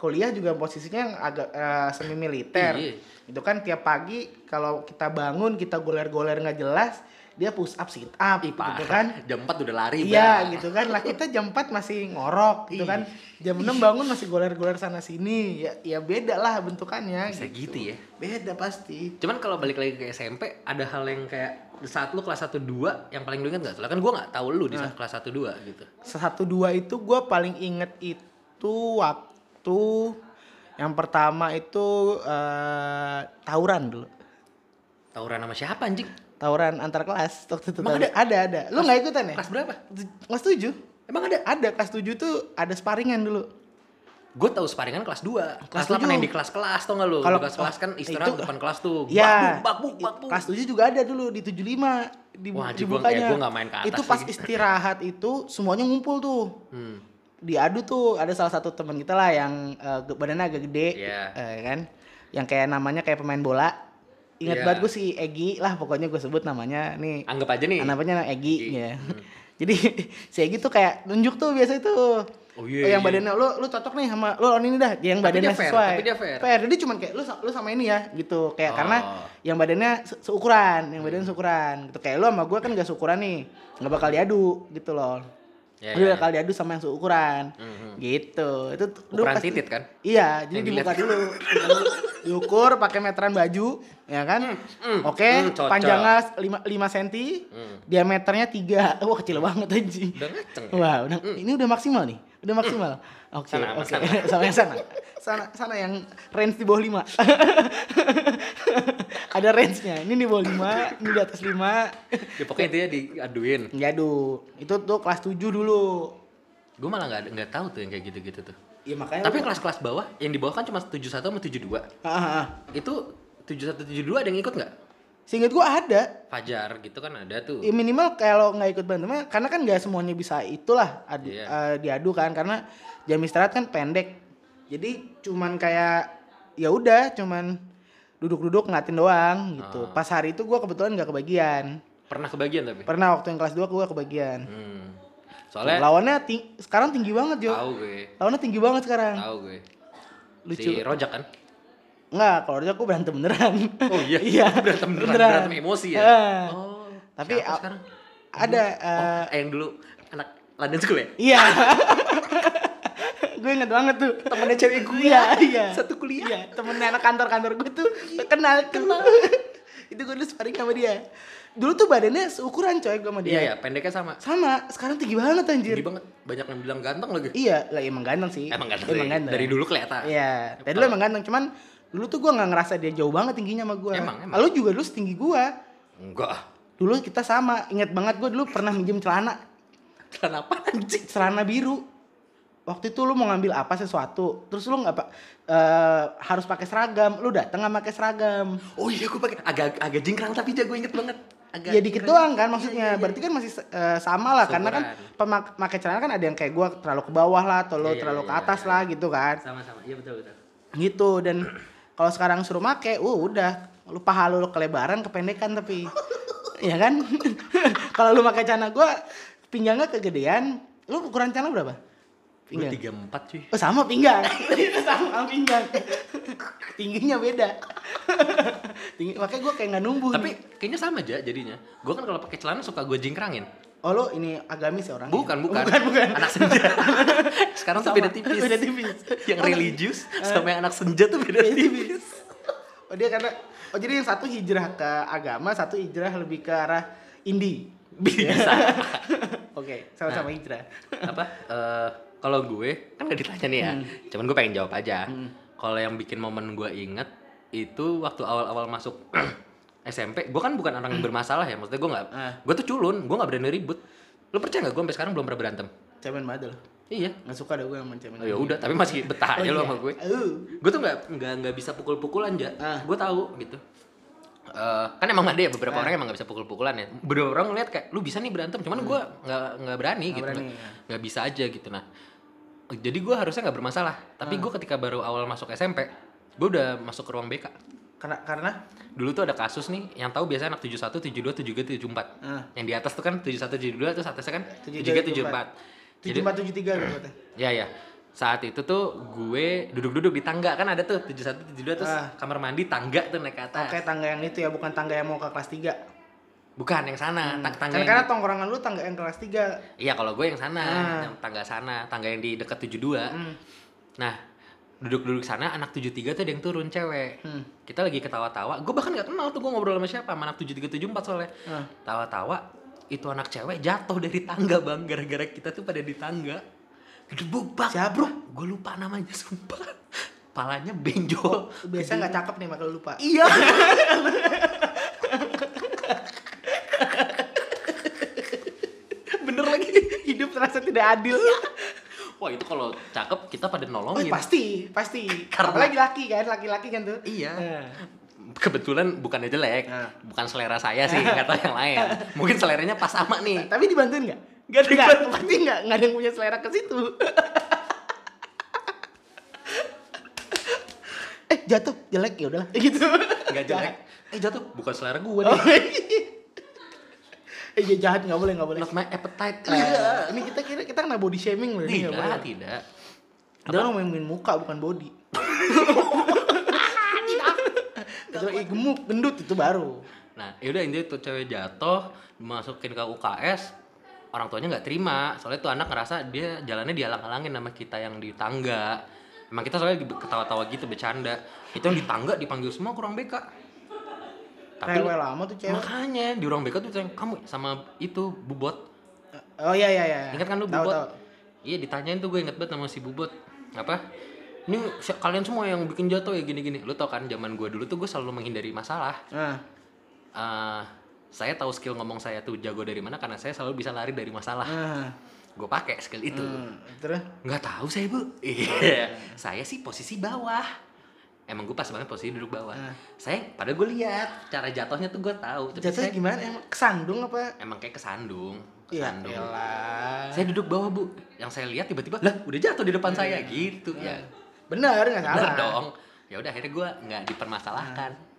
Kuliah juga posisinya yang agak eh, semi militer. Iya. Itu kan tiap pagi kalau kita bangun kita goler-goler nggak jelas, dia push up sit up Ih, gitu parah. kan Jam 4 udah lari, Iya Bang. gitu kan lah kita jam 4 masih ngorok gitu Ih. kan jam 6 bangun masih goler-goler sana sini ya ya beda lah bentukannya Bisa gitu ya. beda pasti Cuman kalau balik lagi ke SMP, ada hal yang kayak saat lu kelas 1 2 yang paling lu inget gak? Soalnya kan gua nggak tahu lu di saat kelas 1 2 gitu. satu dua itu gue paling inget itu waktu yang pertama itu eh, tawuran dulu Tawuran sama siapa anjing? tawuran antar kelas waktu itu Emang tawuran. ada ada lu nggak ikutan ya Kelas berapa? kelas tujuh Emang ada? ada kelas tujuh tuh ada sparingan dulu Gue tahu sparingan kelas 2 Kelas Kelas 8 tujuh. yang di kelas-kelas tau gak lu? Kalau- di kelas-kelas kan istirahat itu- depan kelas tuh Ya, Bakbuk, bakbuk, bakbuk kelas 7 juga ada dulu di 75 di Wah, dibukanya. ya, gua nggak main ke atas Itu pas lagi. istirahat itu semuanya ngumpul tuh. hmm. Diadu tuh ada salah satu teman kita lah yang ge- badannya agak gede, Iya. eh, kan? Yang kayak namanya kayak pemain bola. Ingat Iya. banget gue si Egi lah pokoknya gue sebut namanya nih. Anggap aja nih Namanya Egi, Egi. ya. Jadi si Egi tuh kayak nunjuk tuh biasa itu. Oh, iya, yang iya. badannya lu lu cocok nih sama lu on ini dah yang Tapi badannya dia fair, sesuai. tapi dia fair. Jadi cuman kayak lu lu sama ini ya gitu. Kayak Oh. karena yang badannya se- seukuran, yang badannya seukuran gitu. Kayak lu sama gua kan gak seukuran nih. nggak bakal diadu gitu loh. Ya, lu ya, bakal diadu sama yang seukuran. Mhm. Gitu. Itu Ukuran pasti- titit kan? Iya, jadi Yang dibuka dilihat. dulu. Diukur pakai meteran baju, ya kan? hmm, Oke, hmm, cocok. panjangnya 5 5 cm, Hmm. diameternya 3. Wah, kecil banget anjing. Udah ngaceng ya? Wah, udah, ini udah maksimal nih. Udah maksimal. Oke, Sana, oke. sana. Sama yang sana. Sana sana yang range di bawah 5. Ada range-nya. Ini di bawah 5, ini di atas 5. Ya pokoknya intinya diaduin Jadu. Itu tuh kelas 7 dulu. Gue malah nggak nggak tahu tuh yang kayak gitu-gitu tuh Ya makanya Tapi kelas-kelas bawah, yang di bawah kan cuma 71 sama 72 Ah, ah, ah. Itu 71, 72 ada yang ikut nggak? Seingat gua ada. Fajar gitu kan ada tuh Ya minimal kalau nggak ikut berantemnya karena kan nggak semuanya bisa itulah adu, Iya. eh, diadu kan karena jam istirahat kan pendek. Jadi cuman kayak ya udah cuman duduk-duduk ngeliatin doang gitu. Ah. Pas hari itu gua kebetulan nggak kebagian. Pernah kebagian tapi? Pernah waktu yang kelas 2 gua kebagian. Hmm. Soalnya Lawannya ting- sekarang tinggi banget, Jo. tahu gue, Lawannya tinggi banget sekarang. tahu gue. Lucu. Si Rojak kan? Enggak, kalau dia aku berantem beneran. Oh iya, iya. berantem beneran, berantem emosi ya. Ah. Oh, Tapi siapa sekarang? Ada Oh, eh, yang dulu anak London School ya? Iya. gue inget banget tuh. Temennya cewek gue. Iya, iya. Satu kuliah. Iya, temennya anak kantor-kantor gue tuh kenal kenal. itu gue dulu sparring sama dia. Dulu tuh badannya seukuran coy gue sama dia. Iya ya, pendeknya sama. Sama, sekarang tinggi banget anjir. Tinggi banget, banyak yang bilang ganteng lagi. Iya, lah emang ganteng sih. Emang ganteng. Emang ganteng. Dari dulu kelihatan. Iya, dari dulu emang ganteng. Cuman dulu tuh gue nggak ngerasa dia jauh banget tingginya sama gue. Emang, emang. Lu juga dulu setinggi gue. Enggak. Dulu kita sama. Ingat banget gue dulu pernah minjem celana. Kenapa anjing? celana biru waktu itu lu mau ngambil apa sesuatu terus lu nggak pa- eh, harus pakai seragam lu dateng nggak pakai seragam Oh iya, gue pakai agak agak jingkrang tapi jago inget banget. Agak ya dikit doang kan maksudnya berarti kan masih eh, sama lah karena kan Seumuran. pemak pakai celana kan ada yang kayak gua terlalu ke bawah lah atau lu Iya, iya, terlalu ke iya, atas iya. lah gitu kan Sama-sama. Iya betul betul. gitu dan kalau sekarang suruh make uh udah lu paha lu kelebaran kependekan tapi ya kan kalau lu pakai celana gua pinggangnya kegedean lu ukuran celana berapa pinggang tiga empat cuy. Oh sama pinggang. sama pinggang. Tingginya beda. Tinggi makanya gue kayak nggak numbuh. Tapi kayaknya sama aja jadinya. Gue kan kalau pakai celana suka gue jingkrangin. Oh lo ini agamis ya orangnya? Bukan, bukan. Bukan, bukan. Anak senja. Sekarang tuh Sama. beda tipis. Beda tipis. yang religius sama yang anak senja tuh beda Beda tipis. Oh dia karena oh jadi yang satu hijrah ke agama, satu hijrah lebih ke arah indie. Bisa. Oke, sama-sama hijrah. Apa? eh, kalau gue kan gak ditanya nih ya. Hmm. Cuman gue pengen jawab aja. Kalau yang bikin momen gue inget itu waktu awal-awal masuk SMP, gue kan bukan orang yang bermasalah ya. Maksudnya gue nggak, Ah. gue tuh culun, gue nggak berani ribut. Lo percaya nggak gue sampai sekarang belum pernah berantem? Cemen banget lo. Iya. Nggak suka ada gue yang cemen. Oh, ya udah, tapi masih betah aja lo sama gue. Uh. gue tuh nggak nggak nggak bisa pukul-pukulan aja Ah. gue tahu gitu Eh, kan emang ada ya beberapa Ah. orang emang nggak bisa pukul-pukulan ya beberapa orang ngeliat kayak lu bisa nih berantem cuman gue nggak nggak berani Hmm. Nggak gitu berani, nggak ya. nggak bisa aja gitu nah jadi gue harusnya nggak bermasalah tapi Ah. gue ketika baru awal masuk SMP gue udah masuk ke ruang BK Karena karena dulu tuh ada kasus nih yang tahu biasanya anak 71, 72, 73, 74 Ah. yang di atas tuh kan 71, 72 terus atasnya kan 73, 73, 74 tujuh empat tujuh tiga gitu. Ya ya. Saat itu tuh gue duduk-duduk di tangga kan ada tuh 71 72 terus Ah. kamar mandi tangga tuh naik ke atas. Kayak tangga yang itu ya, bukan tangga yang mau ke kelas 3. Bukan yang sana, Hmm. tangga Karena, yang karena tongkrongan lu tangga yang kelas 3. Iya, kalau gue yang sana, Ah. yang tangga sana, tangga yang di dekat 72. Hmm. Nah, duduk-duduk sana anak 73 tuh ada yang turun cewek. Hmm. Kita lagi ketawa-tawa. Gue bahkan nggak kenal tuh gue ngobrol sama siapa, sama anak 7374 soalnya. Ah. Tawa-tawa itu anak cewek jatuh dari tangga, Bang, gara-gara kita tuh pada di tangga. Gedebuk, Bang. Siapa? Gue lupa namanya, sumpah. Palanya benjol. Biasa nggak cakep nih maka lu lupa. Iya. Bener lagi. Hidup terasa tidak adil. Wah itu kalau cakep kita pada Oh, nolongin. pasti, pasti. Karena- Apalagi laki kan, laki-laki kan tuh. Iya. Nah. Kebetulan bukannya jelek, Nah. bukan selera saya sih, nggak tahu yang lain. Mungkin seleranya pas sama nih. Tapi dibantuin nggak? Nggak Nggak, dibantuin. pasti nggak, nggak ada yang punya selera ke situ. eh jatuh jelek ya udahlah gitu. Nggak jelek. Eh jatuh, bukan selera gue Oh, nih. Eh ya jahat nggak boleh nggak boleh. Not my appetite. Eh, ini kita kira kita kena body shaming loh ini nggak tidak, boleh. tidak. Dia orang ngomongin muka bukan body. Itu eh, gemuk, gendut itu baru. Nah, yaudah ini tuh cewek jatuh, dimasukin ke UKS, orang tuanya nggak terima, soalnya tuh anak ngerasa dia jalannya dihalang-halangin sama kita yang di tangga. Emang kita soalnya ketawa-tawa gitu bercanda. Itu yang di tangga dipanggil semua kurang BK. Tapi Rewel lama tuh cewek. makanya di ruang BK tuh yang kamu sama itu bubot. Oh iya iya iya. Ingat kan lu Tahu, bubot? Iya ditanyain tuh gue inget banget sama si bubot. Apa? Ini kalian semua yang bikin jatuh ya gini-gini. Lu tau kan zaman gue dulu tuh gue selalu menghindari masalah. Nah, Eh, saya tahu skill ngomong saya tuh jago dari mana karena saya selalu bisa lari dari masalah. nah. Gue pakai skill itu. Hmm, terus Nggak tahu saya bu. Iya. saya sih posisi bawah. Emang gue pas banget posisi duduk bawah. Ah. Saya pada gue lihat cara jatuhnya tuh gue tahu. Tapi jatuhnya saya gimana? Emang kesandung apa? emang kayak kesandung. Iya. Kesandung. elah. Saya duduk bawah bu. Yang saya lihat tiba-tiba lah udah jatuh di depan saya gitu ya. Bener nggak salah. dong. Ya udah akhirnya gue nggak dipermasalahkan.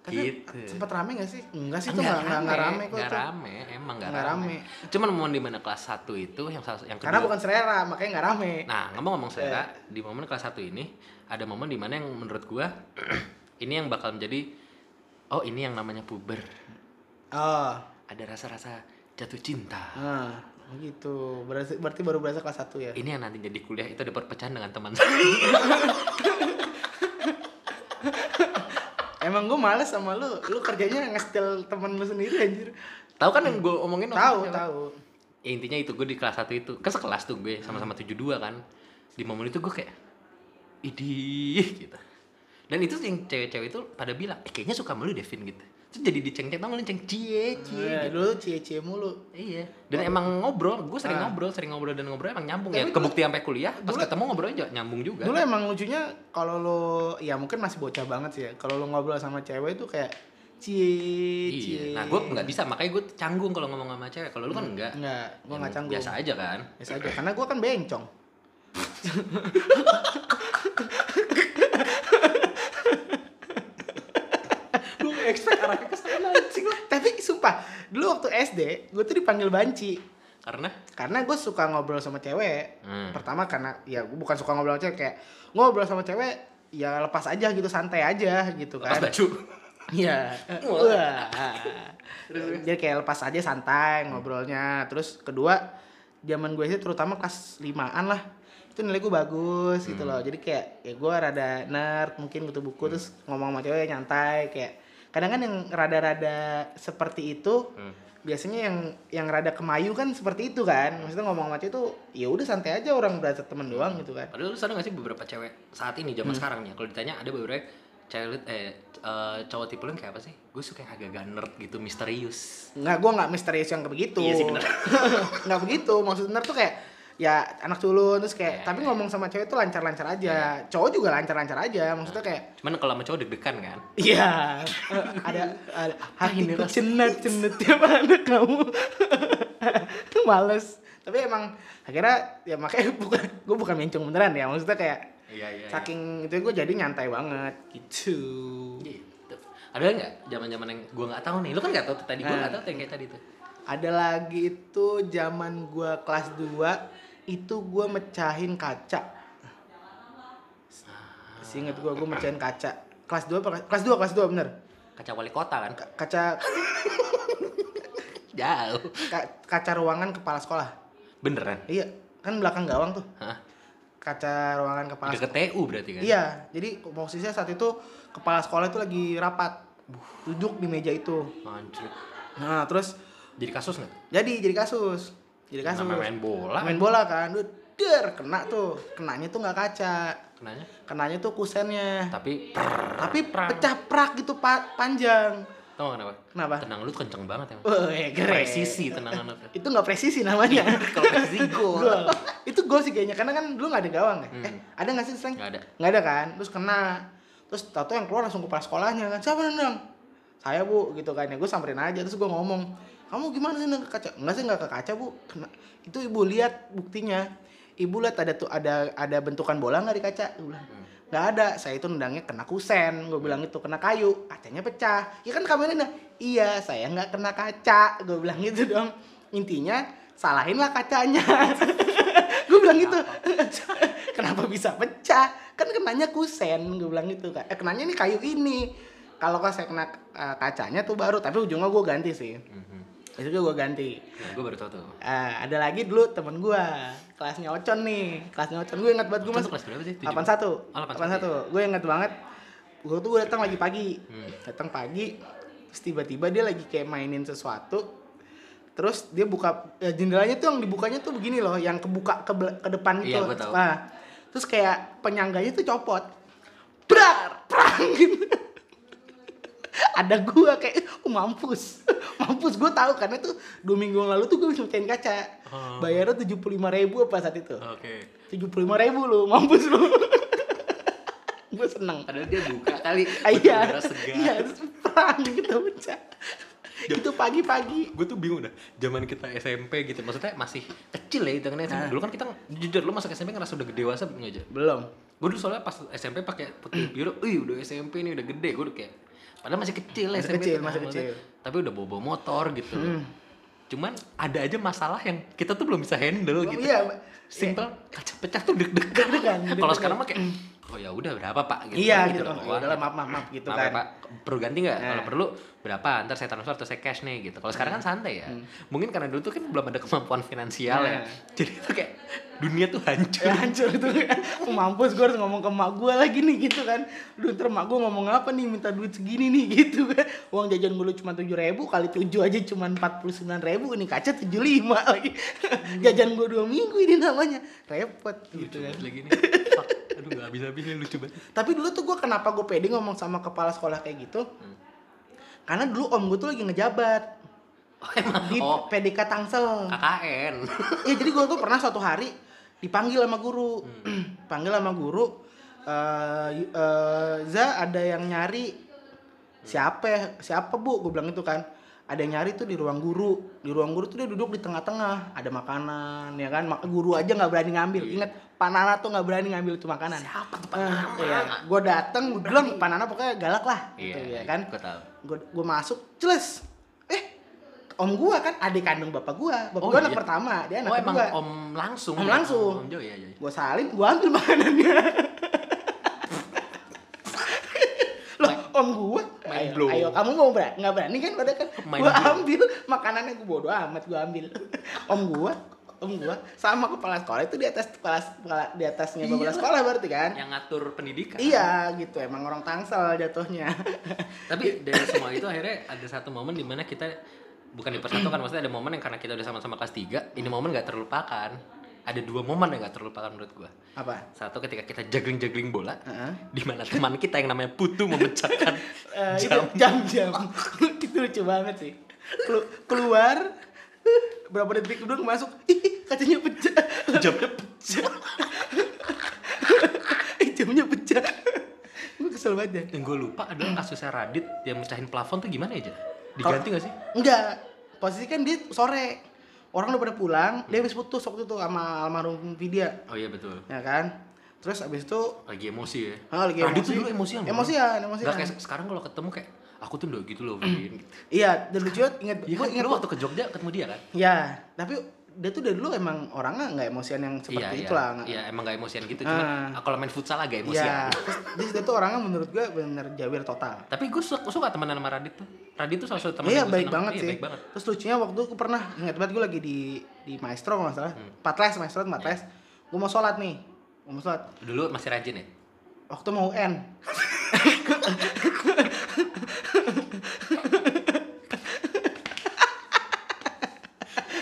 Tapi gitu. sempet rame gak sih? Enggak sih itu nggak nggak nggak rame kok nggak tuh. rame, emang nggak Nggak rame. rame. Cuman momen di mana kelas 1 itu yang salah- yang kedua. Karena bukan selera, makanya nggak rame. Nah, ngomong-ngomong selera, di momen kelas 1 ini ada momen di mana yang menurut gua ini yang bakal menjadi oh ini yang namanya puber. Oh, Ada rasa-rasa jatuh cinta. nah gitu. Berarti, berarti baru berasa kelas 1 ya? Ini yang nanti jadi kuliah itu ada perpecahan dengan teman saya. Emang gue males sama lu, lu kerjanya nge-steal temen lu sendiri anjir. tahu kan yang gue omongin Tahu, tahu. Ya, intinya itu gue di kelas 1 itu. Kan sekelas tuh gue sama-sama 72 kan. Di momen itu gue kayak idih gitu. Dan itu yang cewek-cewek itu pada bilang eh kayaknya suka sama lu Devin gitu terus jadi diceng-ceng tau nggak lu ceng cie cie Iya, gitu. dulu cie-cie mulu. iya dan emang ngobrol gue sering Ah. ngobrol sering ngobrol dan ngobrol emang nyambung ya Tapi kebukti sampai kuliah pas dulu- ketemu ngobrolnya juga nyambung juga Dulu emang lucunya kalau lu ya mungkin masih bocah banget sih ya. Kalau lu ngobrol sama cewek itu kayak cie cie. iya nah gue nggak bisa makanya gue canggung kalau ngomong sama cewek kalau lu kan enggak Enggak, gua Ya, enggak canggung. biasa aja kan Biasa aja karena gua kan bencong. lu expect arahnya ke sana anjing lah Tapi sumpah, dulu waktu SD, gue tuh dipanggil banci. karena Karena gue suka ngobrol sama cewek. Hmm. Pertama karena ya gue bukan suka ngobrol sama cewek kayak ngobrol sama cewek ya lepas aja gitu, santai aja gitu kan. pas baju Iya. Wah. Jadi kayak lepas aja santai ngobrolnya. Terus kedua, zaman gue sih terutama kelas 5-an lah. Itu nilai gue bagus gitu loh. Jadi kayak ya gue rada nerd, mungkin butuh buku terus ngomong sama cewek nyantai kayak kadang kan yang rada-rada seperti itu Hmm. biasanya yang yang rada kemayu kan seperti itu kan maksudnya ngomong sama cewek tuh ya udah santai aja orang berasa temen doang gitu kan Padahal lu sadar gak sih beberapa cewek saat ini zaman sekarang nih kalau ditanya ada beberapa cewek eh eh, cowok tipe lu yang kayak apa sih? Gue suka yang agak-agak nerd gitu, misterius. nggak gue nggak misterius yang kayak begitu Iya sih, bener. nggak begitu maksud bener tuh kayak ya anak culun terus kayak Ya, tapi ya. ngomong sama cewek tuh lancar-lancar aja cowok juga lancar-lancar aja maksudnya kayak Cuman kalau sama cowok deg-degan kan. iya ada, ada hatiku cenat cenat tiap anak kamu males tapi emang akhirnya ya makanya bukan gue bukan mencung beneran ya maksudnya kayak Iya, iya. saking itu gue jadi nyantai banget gitu Gitu. Ada nggak zaman-zaman yang gue nggak tahu nih? Lu kan nggak tahu tuh tadi, gue Nah. nggak tahu tuh yang kayak tadi tuh. ada lagi itu zaman gua kelas 2 itu gua mecahin kaca Seinget gua gua mecahin kaca kelas 2 apa kelas 2 kelas 2 bener Kaca wali kota kan? Ka- kaca Jauh. Ka- kaca ruangan kepala sekolah. Beneran? Iya, kan belakang gawang tuh. Hah? Kaca ruangan kepala Deket TU berarti kan? Iya, jadi posisinya saat itu kepala sekolah itu lagi rapat. Duduk di meja itu. Anjir. Nah, terus Jadi kasus nggak? jadi jadi kasus. Jadi kasus. Namanya main bola. Main bola kan. Duh, der, kena tuh. Kenanya tuh nggak kaca. Kenanya? Kenanya tuh kusennya. Tapi Tapi pecah prak gitu pa- panjang. tau gak kenapa? Kenapa? Tenang lu kenceng banget emang. Wih, keren. Presisi tendangan lu. Itu nggak presisi namanya. Kalau presisi gol. Gol. Itu gol sih kayaknya karena kan dulu nggak ada gawang ya. Hmm. Eh, ada nggak sih sering? Nggak ada. Nggak ada kan? Terus kena. Terus tato yang keluar langsung kepala sekolahnya kan. Siapa nendang? Saya bu, gitu kan ya. Gue samperin aja. Terus gue ngomong, kamu gimana sih nendang ke kaca? Enggak sih nggak ke kaca bu. Kena. Itu ibu lihat buktinya. Ibu lihat ada tuh ada ada bentukan bola nggak di kaca? Gue bilang. Nggak ada, saya itu nendangnya kena kusen, gue bilang itu kena kayu, kacanya pecah. Ya kan kamu nendang, iya saya nggak kena kaca, gue bilang gitu dong. Intinya salahinlah kacanya. gue bilang gitu, kenapa bisa pecah? Kan kenanya kusen, gue bilang gitu kan. Eh kenanya ini kayu ini. Kalau saya kena eh, kacanya tuh baru, tapi ujungnya gue ganti sih. Mhm. Itu juga gue ganti. Nah, gue baru tau tuh. Ah, ada lagi dulu temen gue, kelasnya Ocon nih, kelasnya Ocon gue ingat banget gue masuk kelas berapa sih? Tujuh? 81. Oh, 81 Gue inget banget. Gue tuh gue datang lagi pagi. Hmm. Datang pagi, terus tiba-tiba dia lagi kayak mainin sesuatu. Terus dia buka ya, jendelanya tuh yang dibukanya tuh begini loh, yang kebuka ke, ke depan gitu. Iya, tahu. Nah, terus kayak penyangganya tuh copot. Brar, prang gitu. Ada gua kayak oh, mampus. mampus gue tahu karena tuh dua minggu yang lalu tuh gue bisa mecahin kaca. Oh. Bayarnya tujuh puluh lima ribu apa saat itu? Oke. tujuh puluh lima ribu lu mampus lu gue seneng Padahal dia buka kali. Iya iya terus perang gitu pecah itu pagi-pagi gue tuh bingung dah zaman kita SMP gitu maksudnya masih kecil ya itu kan SMP. Nah. dulu kan kita jujur lu masuk SMP ngerasa udah gede dewasa aja belum gue dulu soalnya pas SMP pakai putih biru ih udah SMP nih udah gede gue udah kayak padahal masih kecil Masih SMP kecil, tuh, masih kecil. tapi udah bawa motor gitu. Hmm. cuman ada aja masalah yang kita tuh belum bisa handle gitu. iya simple kaca pecah tuh deg-degan. Kalau sekarang mah kayak oh ya udah berapa pak? Gitu iya kan, gitu doang. kan. ya udahlah maaf maaf maaf gitu Maaf kan. Ya, pak. Perlu ganti nggak? Nah. kalau perlu berapa? Ntar saya transfer atau saya cash nih gitu. Kalau sekarang kan santai ya. Mungkin karena dulu tuh kan belum ada kemampuan finansial ya. Nah. jadi tuh kayak dunia tuh hancur. Ya hancur itu kan oh, mampus gue harus ngomong ke mak gue lagi nih gitu kan. Duh ntar mak gue ngomong apa nih minta duit segini nih gitu kan. Uang jajan gue cuma tujuh ribu kali tujuh aja cuma empat puluh sembilan ribu ini kaca tujuh lima lagi. Jajan gue dua minggu ini namanya. Repot gitu kan. lagi nih. Aduh nggak habis habis lucu banget Tapi dulu tuh gue kenapa gue pede ngomong sama kepala sekolah kayak gitu? Karena dulu om gue tuh lagi ngejabat oh emang di oh PDK Tangsel. KKN ya jadi gue tuh pernah suatu hari dipanggil sama guru, Hmm. panggil sama guru. eh y- eh, Za ada yang nyari siapa ya? Siapa bu? Gue bilang itu kan. Ada yang nyari tuh di ruang guru. Di ruang guru tuh dia duduk di tengah-tengah. Ada makanan, ya kan? Mak- Guru aja nggak berani ngambil. Ingat, Pak Nana tuh nggak berani ngambil itu makanan. Iya. siapa tuh pak Ah, iya. Gue dateng, gue bilang Pak Nana pokoknya galak lah, gitu iya ya kan. gue tahu Gue gue masuk, jelas. Eh, om gua kan adik kandung bapak gua. Bapak Oh, gua anak iya? pertama, dia anak oh emang kedua. om langsung Om ya? langsung. om jauh ya ya Gue salin, gue ambil makanannya. Loh, om gua, Main ayo, ayo kamu mau berani, nggak berani kan? Udah kan, gue ambil makanannya gue bodo amat gue ambil. om gua, om gua sama kepala sekolah itu di atas kepala, kepala- di atasnya kepala Iya. sekolah berarti kan? yang ngatur pendidikan Iya gitu, emang orang tangsel jatuhnya. tapi dari semua itu akhirnya ada satu momen di mana kita bukan dipersatukan maksudnya ada momen yang karena kita udah sama-sama kelas 3 ini momen gak terlupakan ada dua momen yang gak terlupakan menurut gua. Apa? satu ketika kita juggling-juggling bola Heeh. di mana teman kita yang namanya Putu memecahkan Eh, itu jam. jam-jam itu lucu banget sih. Kelu- keluar berapa detik kemudian masuk ih kacanya pecah. Jamnya pecah. Eh, jamnya pecah. Gue kesel banget ya. Yang gue lupa adalah kasusnya Radit yang mecahin plafon tuh gimana aja diganti gak sih? Enggak posisi kan dia sore orang udah pada pulang dia habis putus waktu itu sama almarhum Vidya. Oh iya betul. Ya kan? Terus abis itu lagi emosi ya? Ah, lagi Radit emosi. tuh dulu emosian emosian emosian. Nggak kayak sekarang kalau ketemu kayak aku tuh udah gitu loh Vin. Gitu. iya dan lucu inget Iya gue kan, inget lu waktu ke Jogja ketemu dia kan? Ya, tapi dia tuh dari dulu emang orangnya nggak emosian yang seperti iya, itu iya. lah nggak- Iya, emang gak emosian gitu. Ah. Cuman kalau main futsal agak Iya, emosian. terus terus dia tuh orangnya menurut gue bener jawir total. Tapi gue suka, suka temenan sama Radit tuh. Radit tuh salah satu teman Iya yang baik senang. banget Iya, sih. baik banget. Terus lucunya waktu gue pernah ingat banget gue lagi di di maestro kalau nggak salah, Hmm. empat les maestro empat Iya. les. Gue mau sholat nih, gue mau sholat. Dulu masih rajin ya? Waktu mau UN.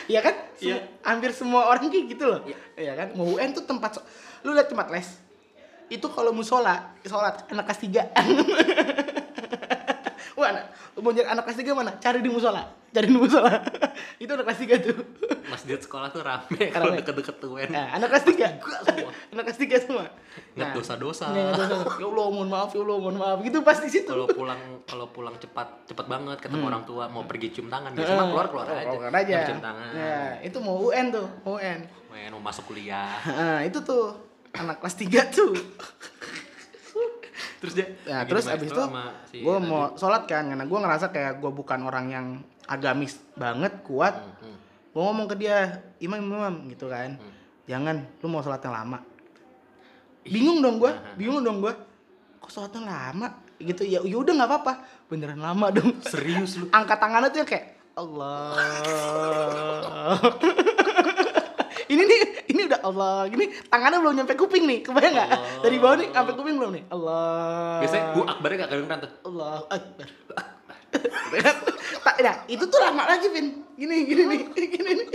Iya kan? Iya. Hampir semua orang kayak gitu loh. Iya. Iya kan? Mau UN tuh tempat so- lu lihat tempat les. Itu kalau musola, sholat anak kelas 3. Mau nyari anak kelas 3 mana? Cari di musola. Cari di musola. itu anak kelas 3 tuh. Masjid sekolah tuh rame kalau deket-deket tuh UN. Nah, anak kelas 3. Juga semua. anak kelas 3 semua. Dosa-dosa. Iya, dosa-dosa. Ya Allah, mohon maaf, ya Allah, mohon maaf. Gitu pas di situ. Kalau pulang kalau pulang cepat cepat banget ketemu orang tua mau pergi cium tangan biasanya Hmm. Keluar keluar aja. Keluar aja. Mau cium tangan. Ya, itu mau UN tuh, UN. Main mau masuk kuliah. Nah, itu tuh anak kelas 3 tuh. Terus dia Nah, lagi terus abis itu si gue mau sholat kan, karena gue ngerasa kayak gue bukan orang yang agamis banget, kuat. Hmm, hmm. Gue ngomong ke dia, imam imam gitu kan, Hmm. jangan, lu mau sholat yang lama. Bingung dong gue, Nah, bingung dong gue. Kok sholatnya lama? Gitu ya, ya udah nggak apa-apa, beneran lama dong. Serius lu. Angkat tangannya tuh yang kayak Allah. ini nih, ini udah Allah. Gini tangannya belum nyampe kuping nih, kebayang nggak? Dari bawah nih sampai kuping belum nih? Allah. Biasanya gua akbarnya gak kedengeran tuh. Allah Akbar. Nah, itu tuh lama lagi, Vin. Gini, gini nih, gini nih.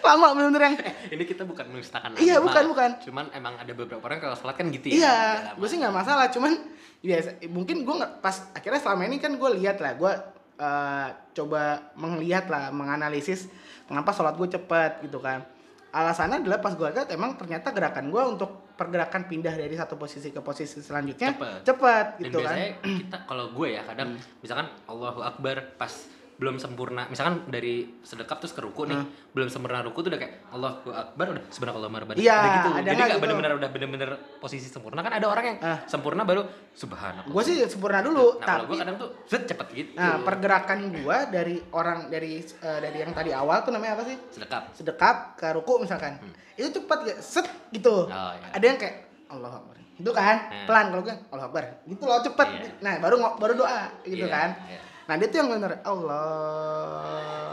Lama bener-bener yang Ini kita bukan menistakan Iya, bukan, bukan. Cuman emang ada beberapa orang kalau sholat kan gitu ya. Iya, gue sih nggak masalah, cuman biasa. Mungkin gue pas akhirnya selama ini kan gue lihat lah, gue eh, coba melihat lah, menganalisis kenapa sholat gue cepet gitu kan. Alasannya adalah pas gue lihat emang ternyata gerakan gue untuk pergerakan pindah dari satu posisi ke posisi selanjutnya Cepet. cepet Dan gitu kan. biasanya kita kalau gue ya kadang misalkan Allahu Akbar pas belum sempurna misalkan dari sedekap terus ke ruku nih belum sempurna ruku tuh udah kayak Allahu Akbar udah subhanallah rabbana Iya, udah gitu ada jadi nggak gitu? bener-bener udah bener-bener posisi sempurna kan ada orang yang Ah. sempurna baru subhanallah Gue sih sempurna dulu, nah kalau gue tapi kadang tuh set cepet gitu nah pergerakan gue dari orang dari eh, dari yang tadi awal tuh namanya apa sih? sedekap sedekap ke ruku misalkan itu cepat ya set gitu Hmm. Oh, iya. ada yang kayak Allah Akbar itu kan Nah. pelan kalau gue Allah Akbar gitu loh cepet Iya. nah baru baru doa gitu Iya, kan iya. Nah dia tuh yang bener Allahu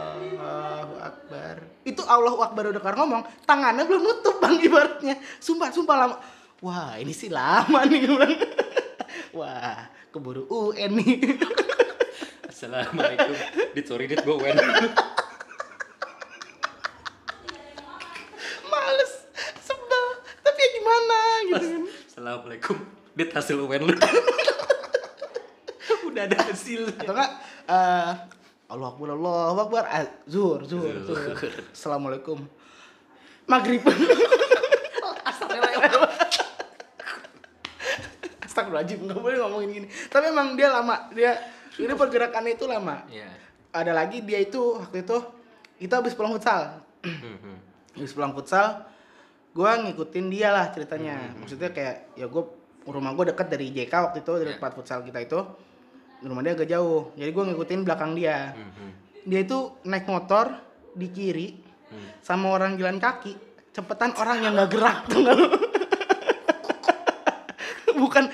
Akbar. Itu Allahu Akbar udah kelar ngomong tangannya belum nutup bang ibaratnya. Sumpah sumpah lama. Wah ini sih lama nih gue bilang. Wah keburu UN nih. Assalamualaikum. Dit sorry dit gue wen males sebel. Tapi ya gimana gitu kan. Assalamualaikum. Dit hasil wen lu. Udah ada hasil. Atau enggak eh Allah Akbar Allah Akbar. Ah, zuhur zuhur zuhur. Zuhur. assalamualaikum. Maghrib. Astagfirullahaladzim. Nggak boleh ngomongin gini. Tapi emang dia lama. Dia ini pergerakannya itu lama. Iya. ada lagi dia itu waktu itu kita habis pulang futsal. Hmm, hmm. habis pulang futsal gue ngikutin dia lah ceritanya. Hmm, maksudnya kayak ya gue rumah gue deket dari JK waktu itu dari Ya. tempat futsal kita itu rumah dia agak jauh. Jadi gue ngikutin belakang dia. Hmm, hmm. dia itu naik motor di kiri Hmm. sama orang jalan kaki. Cepetan orang yang nggak gerak tuh bukan.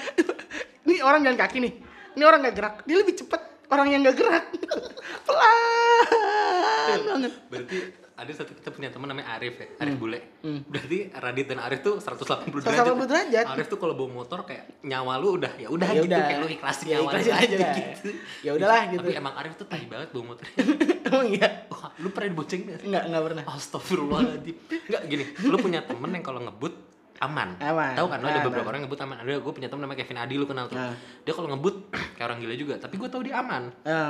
Ini orang jalan kaki nih. Ini orang nggak gerak. Dia lebih cepet orang yang nggak gerak. Pelan banget. Berarti ada satu kita punya teman namanya Arif ya, Arif Bule. Hmm. Berarti Radit dan Arif tuh 180 derajat. 180 derajat. Arif tuh kalau bawa motor kayak nyawa lu udah ya udah Ya gitu kayak lu ikhlasin Ya, nyawa lu ikhlasin aja lah. gitu. Ya udahlah gitu. Tapi emang Arif tuh tai banget bawa motor. emang iya Wah, lu pernah dibonceng gak? nggak nggak pernah Astagfirullahaladzim Enggak gini, lu punya temen yang kalau ngebut aman. Aman. Tahu kan lu ada beberapa orang ngebut aman. Ada gue punya temen namanya Kevin Adi lu kenal tuh. Nah. Dia kalau ngebut kayak orang gila juga, tapi gue tahu dia aman.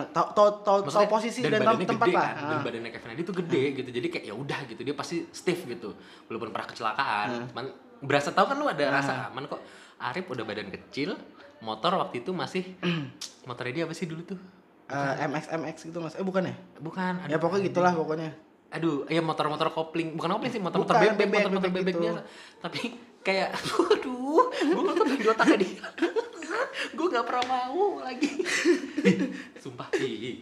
Tau tau tau tau Maksudnya, posisi dan, badannya tempat gede lah kan, dan Ah. badannya Kevin Adi tuh gede gitu jadi kayak ya udah gitu dia pasti stiff gitu walaupun pernah kecelakaan Hmm. cuman berasa tahu kan lu ada rasa aman kok Arif udah badan kecil motor waktu itu masih motornya dia apa sih dulu tuh Eh, MX MX gitu mas eh bukan ya bukan ya pokoknya gitulah pokoknya aduh ya motor-motor kopling bukan kopling sih motor-motor Bukan, bebek bebek, motor-motor bebek bebek gitu. biasa tapi kayak aduh gue nggak pernah di otaknya dia gue nggak pernah mau lagi sumpah ih, ih.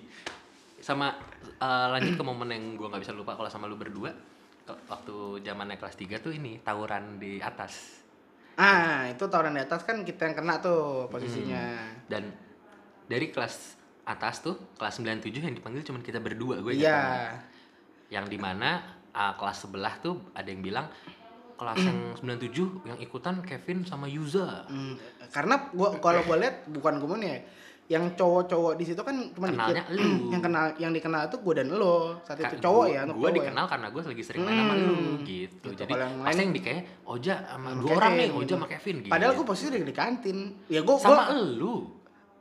sama eh, lanjut ke momen yang gue nggak bisa lupa kalau sama lu berdua waktu zamannya kelas 3 tuh ini tawuran di atas Ah, itu tawuran di atas kan kita yang kena tuh posisinya. dan dari kelas atas tuh kelas 97 yang dipanggil cuma kita berdua gue Iya. Yang di mana ah, kelas sebelah tuh ada yang bilang kelas yang 97 yang ikutan Kevin sama Yuza Hmm, karena gua kalau gua lihat bukan gua ya. Yang cowok-cowok di situ kan cuma dikit. lu. yang kenal yang dikenal itu gua dan lo. Saat itu Ka- cowok gua- ya, untuk cowok ya. dikenal karena gue lagi sering main sama lu Hmm. gitu Gitu, jadi yang pasti yang di kayak Oja sama dua orang nih Oja gitu. sama Kevin gitu Padahal gua posisi udah di kantin. Ya gua sama gua lu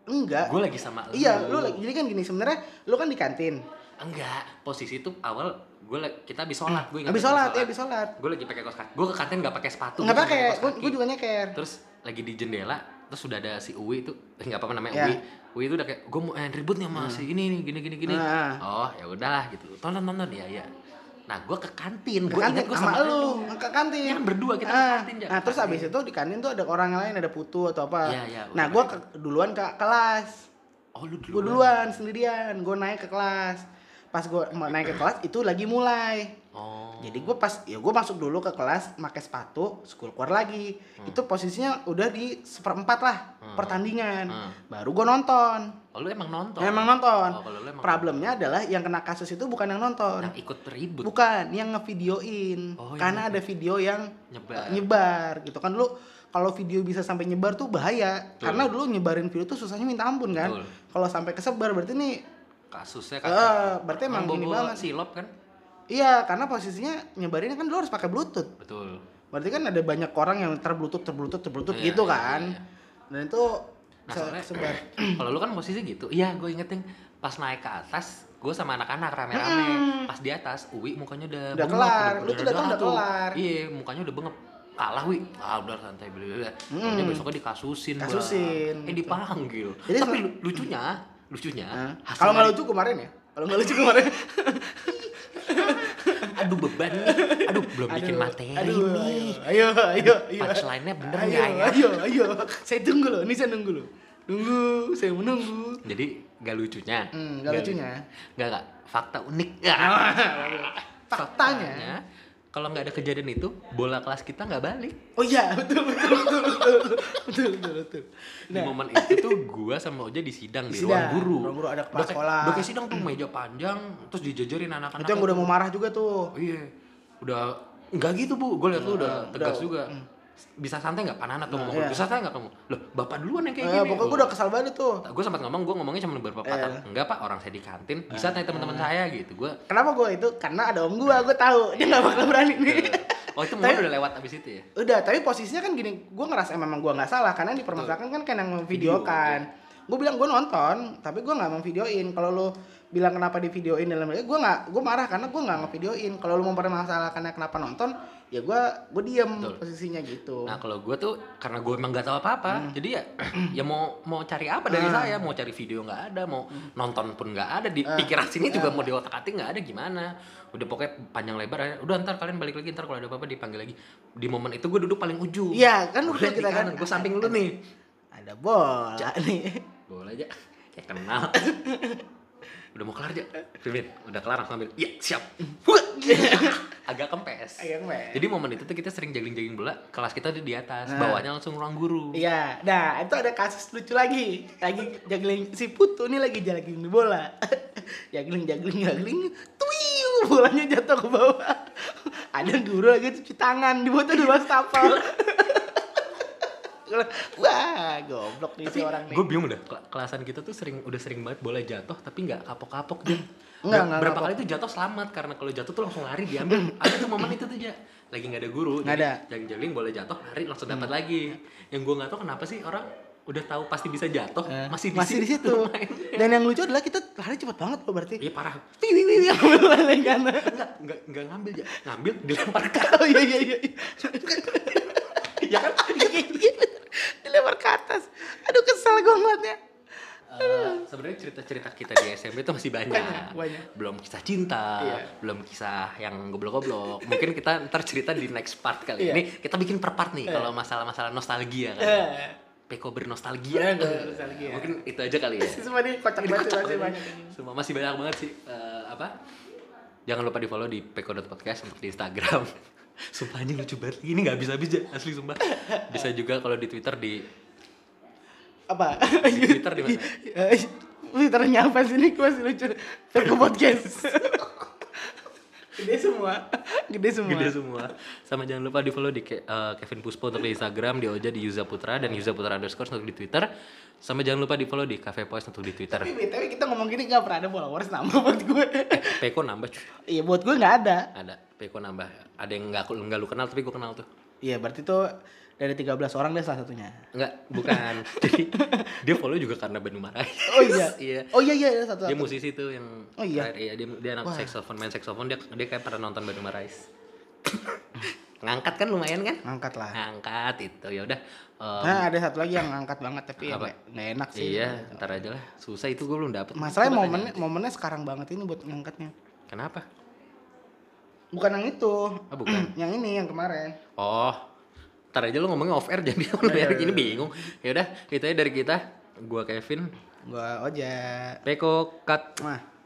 enggak. gue lagi sama lu Iya, lu lagi jadi kan gini sebenarnya lu kan di kantin. Enggak posisi itu awal gue kita habis sholat gue Habis sholat, ya habis sholat. gue lagi pakai kaos kaki gue ke kantin nggak pakai sepatu cuma pakai, gua juga nyeker. terus lagi di jendela terus sudah ada si Uwi itu eh, nggak apa-apa namanya Ya. Uwi Uwi itu udah kayak gue mau eh, ribut nih sama si ini nih gini gini gini Nah. oh ya udahlah gitu tonton tonton ya ya nah gue ke kantin Ke gue kantin ingat gue sama, sama, lu, ke kantin. Ya kan berdua kita ke Ah, kantin, Ja. Nah, Ke terus kantin. abis itu di kantin tuh ada orang lain, ada putu atau apa. Iya, iya, nah, ke, duluan ke kelas. oh lu dulu Gue duluan sendirian, gue naik ke kelas. Pas gue naik ke kelas itu lagi mulai. oh Jadi gue pas ya gue masuk dulu ke kelas pakai sepatu, school keluar lagi. Itu posisinya udah di seperempat lah Hmm. pertandingan. Hmm. Baru gue nonton. oh lu emang nonton Emang nonton. oh, kalau lu emang Problemnya adalah yang kena kasus itu bukan yang nonton. yang ikut ribut Bukan, yang ngevideoin. Oh, Karena ada video yang Nyebar. nyebar gitu kan lu kalau video bisa sampai nyebar tuh bahaya. Betul. Karena dulu nyebarin video tuh susahnya minta ampun kan. Kalau sampai kesebar berarti nih kasusnya Eh, berarti emang bawa ini bawa banget. silop kan iya karena posisinya nyebarinnya kan lu harus pakai bluetooth. betul Berarti kan ada banyak orang yang terbluetooth terbluetooth terbluetooth Iya, gitu iya, kan. iya, Dan itu Nah, se- sebar. kalau lu kan posisi gitu iya gue ingetin pas naik ke atas gue sama anak-anak rame-rame Mm. pas di atas Uwi mukanya udah Udah bengep, kelar. Lu tuh datang udah kelar. iya mukanya udah bengep kalah Wi ah udah santai beli beli Mm. Pokoknya besoknya dikasusin Bang. Kasusin, eh gitu. dipanggil Jadi tapi lucunya lucunya hasil Kalau nggak lucu kemarin ya. Kalau nggak lucu kemarin. aduh beban nih aduh belum bikin Aduh, materi aduh, nih Ayo, ayo, ayo. punchline-nya bener ayo, ya Ayo, ayo. Saya tunggu loh. Ini saya nunggu loh. Nunggu, saya menunggu. jadi gak lucunya Hmm, nggak lucunya. Gak, gak. Fakta unik. Faktanya. Kalau nggak ada kejadian itu, bola kelas kita nggak balik. Oh iya, betul betul betul betul betul betul betul. Di Nah, momen itu tuh gua sama Oja di sidang di, Di ruang guru. Ruang guru ada kepala sekolah. Udah kayak sidang tuh meja panjang, terus dijajarin anak-anak. itu yang udah mau marah juga tuh. Iya. Udah nggak gitu bu, gue liat lu udah Udah, tegas udah. juga. Bisa santai nggak panana tuh Nah, ngomong? iya. Bisa santai nggak kamu? Loh, bapak duluan yang kayak Eh, gini. pokoknya gue udah kesal banget tuh. Gue sempat ngomong, gue ngomongnya cuma beberapa Iya. kata. Enggak pak, orang saya di kantin. Bisa tanya teman-teman saya gitu. Gue Kenapa gue itu? Karena ada om gue, gue tahu dia nggak bakal berani nih. Oh itu Tapi- momen udah lewat abis itu ya? Udah, tapi posisinya kan gini, gue ngerasa memang gue nggak salah karena yang dipermasalahkan kan kan yang memvideokan. Gue bilang gue nonton, tapi gue nggak memvideoin. Kalau lu bilang kenapa di videoin dalam gue nggak, gue marah karena gue nggak ngevideoin. Kalau lu mempermasalahkannya kenapa nonton, ya gue gue diem Betul. posisinya gitu. Nah kalau gue tuh karena gue emang gak tahu apa-apa, jadi ya ya mau mau cari apa dari Hmm. saya, mau cari video nggak ada, mau nonton pun nggak ada, di Ah. pikiran sini juga mau di otak atik nggak ada gimana. Udah pokoknya panjang lebar aja. Udah ntar kalian balik lagi ntar kalau ada apa-apa dipanggil lagi. Di momen itu gue duduk paling ujung. Iya, kan udah kita kan. gue samping lu nih. Ada bola nih. Boleh aja. Kayak kenal. udah mau kelar aja. Firmin, udah kelar langsung ambil. Iya, siap. Agak kempes. Agak kempes. Jadi momen itu tuh kita sering jagling-jagling bola, kelas kita udah di atas, Nah. bawahnya langsung ruang guru. Iya, nah itu ada kasus lucu lagi. Lagi juggling si Putu nih lagi juggling di bola. juggling juggling juggling, tuiu bolanya jatuh ke bawah. ada guru lagi cuci tangan di bawah tuh di wastafel. Wah, goblok nih si orang nih. gue bingung kel- kelasan kita tuh sering udah sering banget bola jatuh tapi nggak kapok-kapok dia. Enggak, enggak Berapa kali tuh jatuh selamat karena kalau jatuh tuh langsung lari diambil. ada tuh momen itu tuh aja. Lagi nggak ada guru. Nggak ada. Hmm. Jagung-jagung bola jatuh lari langsung dapat lagi. Yang gue nggak tahu kenapa sih orang udah tahu pasti bisa jatuh Eh, masih di masih di situ. Dan yang lucu adalah kita lari cepet banget loh berarti. Iya parah. Wih, wih, wih, ambil kanan. Enggak, enggak ngambil ya. Ngambil dilempar ke Oh iya iya iya. ya kan? Iya, iya. Dilempar ke atas. Aduh kesel gue ngeliatnya. Eh, sebenarnya cerita-cerita kita di SMP itu masih banyak. Banyak, banyak. Belum kisah cinta, Iya. belum kisah yang goblok-goblok. Mungkin kita ntar cerita di next part kali. Iya. Ini kita bikin per part nih Iya. kalau masalah-masalah nostalgia kan. Peko bernostalgia Nostalgia. mungkin itu aja kali ya Semua ini kocak banget masih banyak. semua masih banyak banget sih Eh, apa jangan lupa di follow di peko.podcast untuk di Instagram sumpah anjing lucu banget ini nggak bisa bisa asli sumpah bisa juga kalau di Twitter di Apa? di Twitter di mana Twitternya apa sih ini Gua masih lucu. Peko podcast. Gede semua. Gede semua. gede semua sama jangan lupa di follow di Ke- eh, Kevin Puspo untuk di Instagram di Oja di Yuza Putra dan Yuza Putra underscore untuk di Twitter sama jangan lupa di follow di Cafe Poise untuk di Twitter Tapi BTW kita ngomong gini gak pernah ada followers nambah buat gue. Peko nambah cuy. Iya buat gue nggak ada. ada Peko nambah ada yang nggak aku- nggak lu kenal tapi gue kenal tuh Iya berarti tuh dari 13 orang dia salah satunya. Enggak, bukan. Jadi dia follow juga karena Bandung Marai. Oh iya. iya. Oh iya iya satu. Dia satu. musisi tuh yang Oh iya? Iya, dia dia anak saxophone, main saxophone dia dia kayak pernah nonton Bandung Marais. Ngangkat kan lumayan kan? Angkat lah. Ngangkat itu ya udah. em, Nah ada satu lagi yang angkat banget tapi ya Apa? nggak nggak enak sih. iya, ntar aja lah. Susah itu gue belum dapet. Masalahnya momennya momennya sekarang banget ini buat ngangkatnya. Kenapa? Bukan yang itu. Oh, bukan. yang ini yang kemarin. Oh, ntar aja lu ngomongnya off air jadi lu dari gini bingung. Ya udah, itu aja dari kita. Gua Kevin, Gua Oja. Peko, cut. Mah.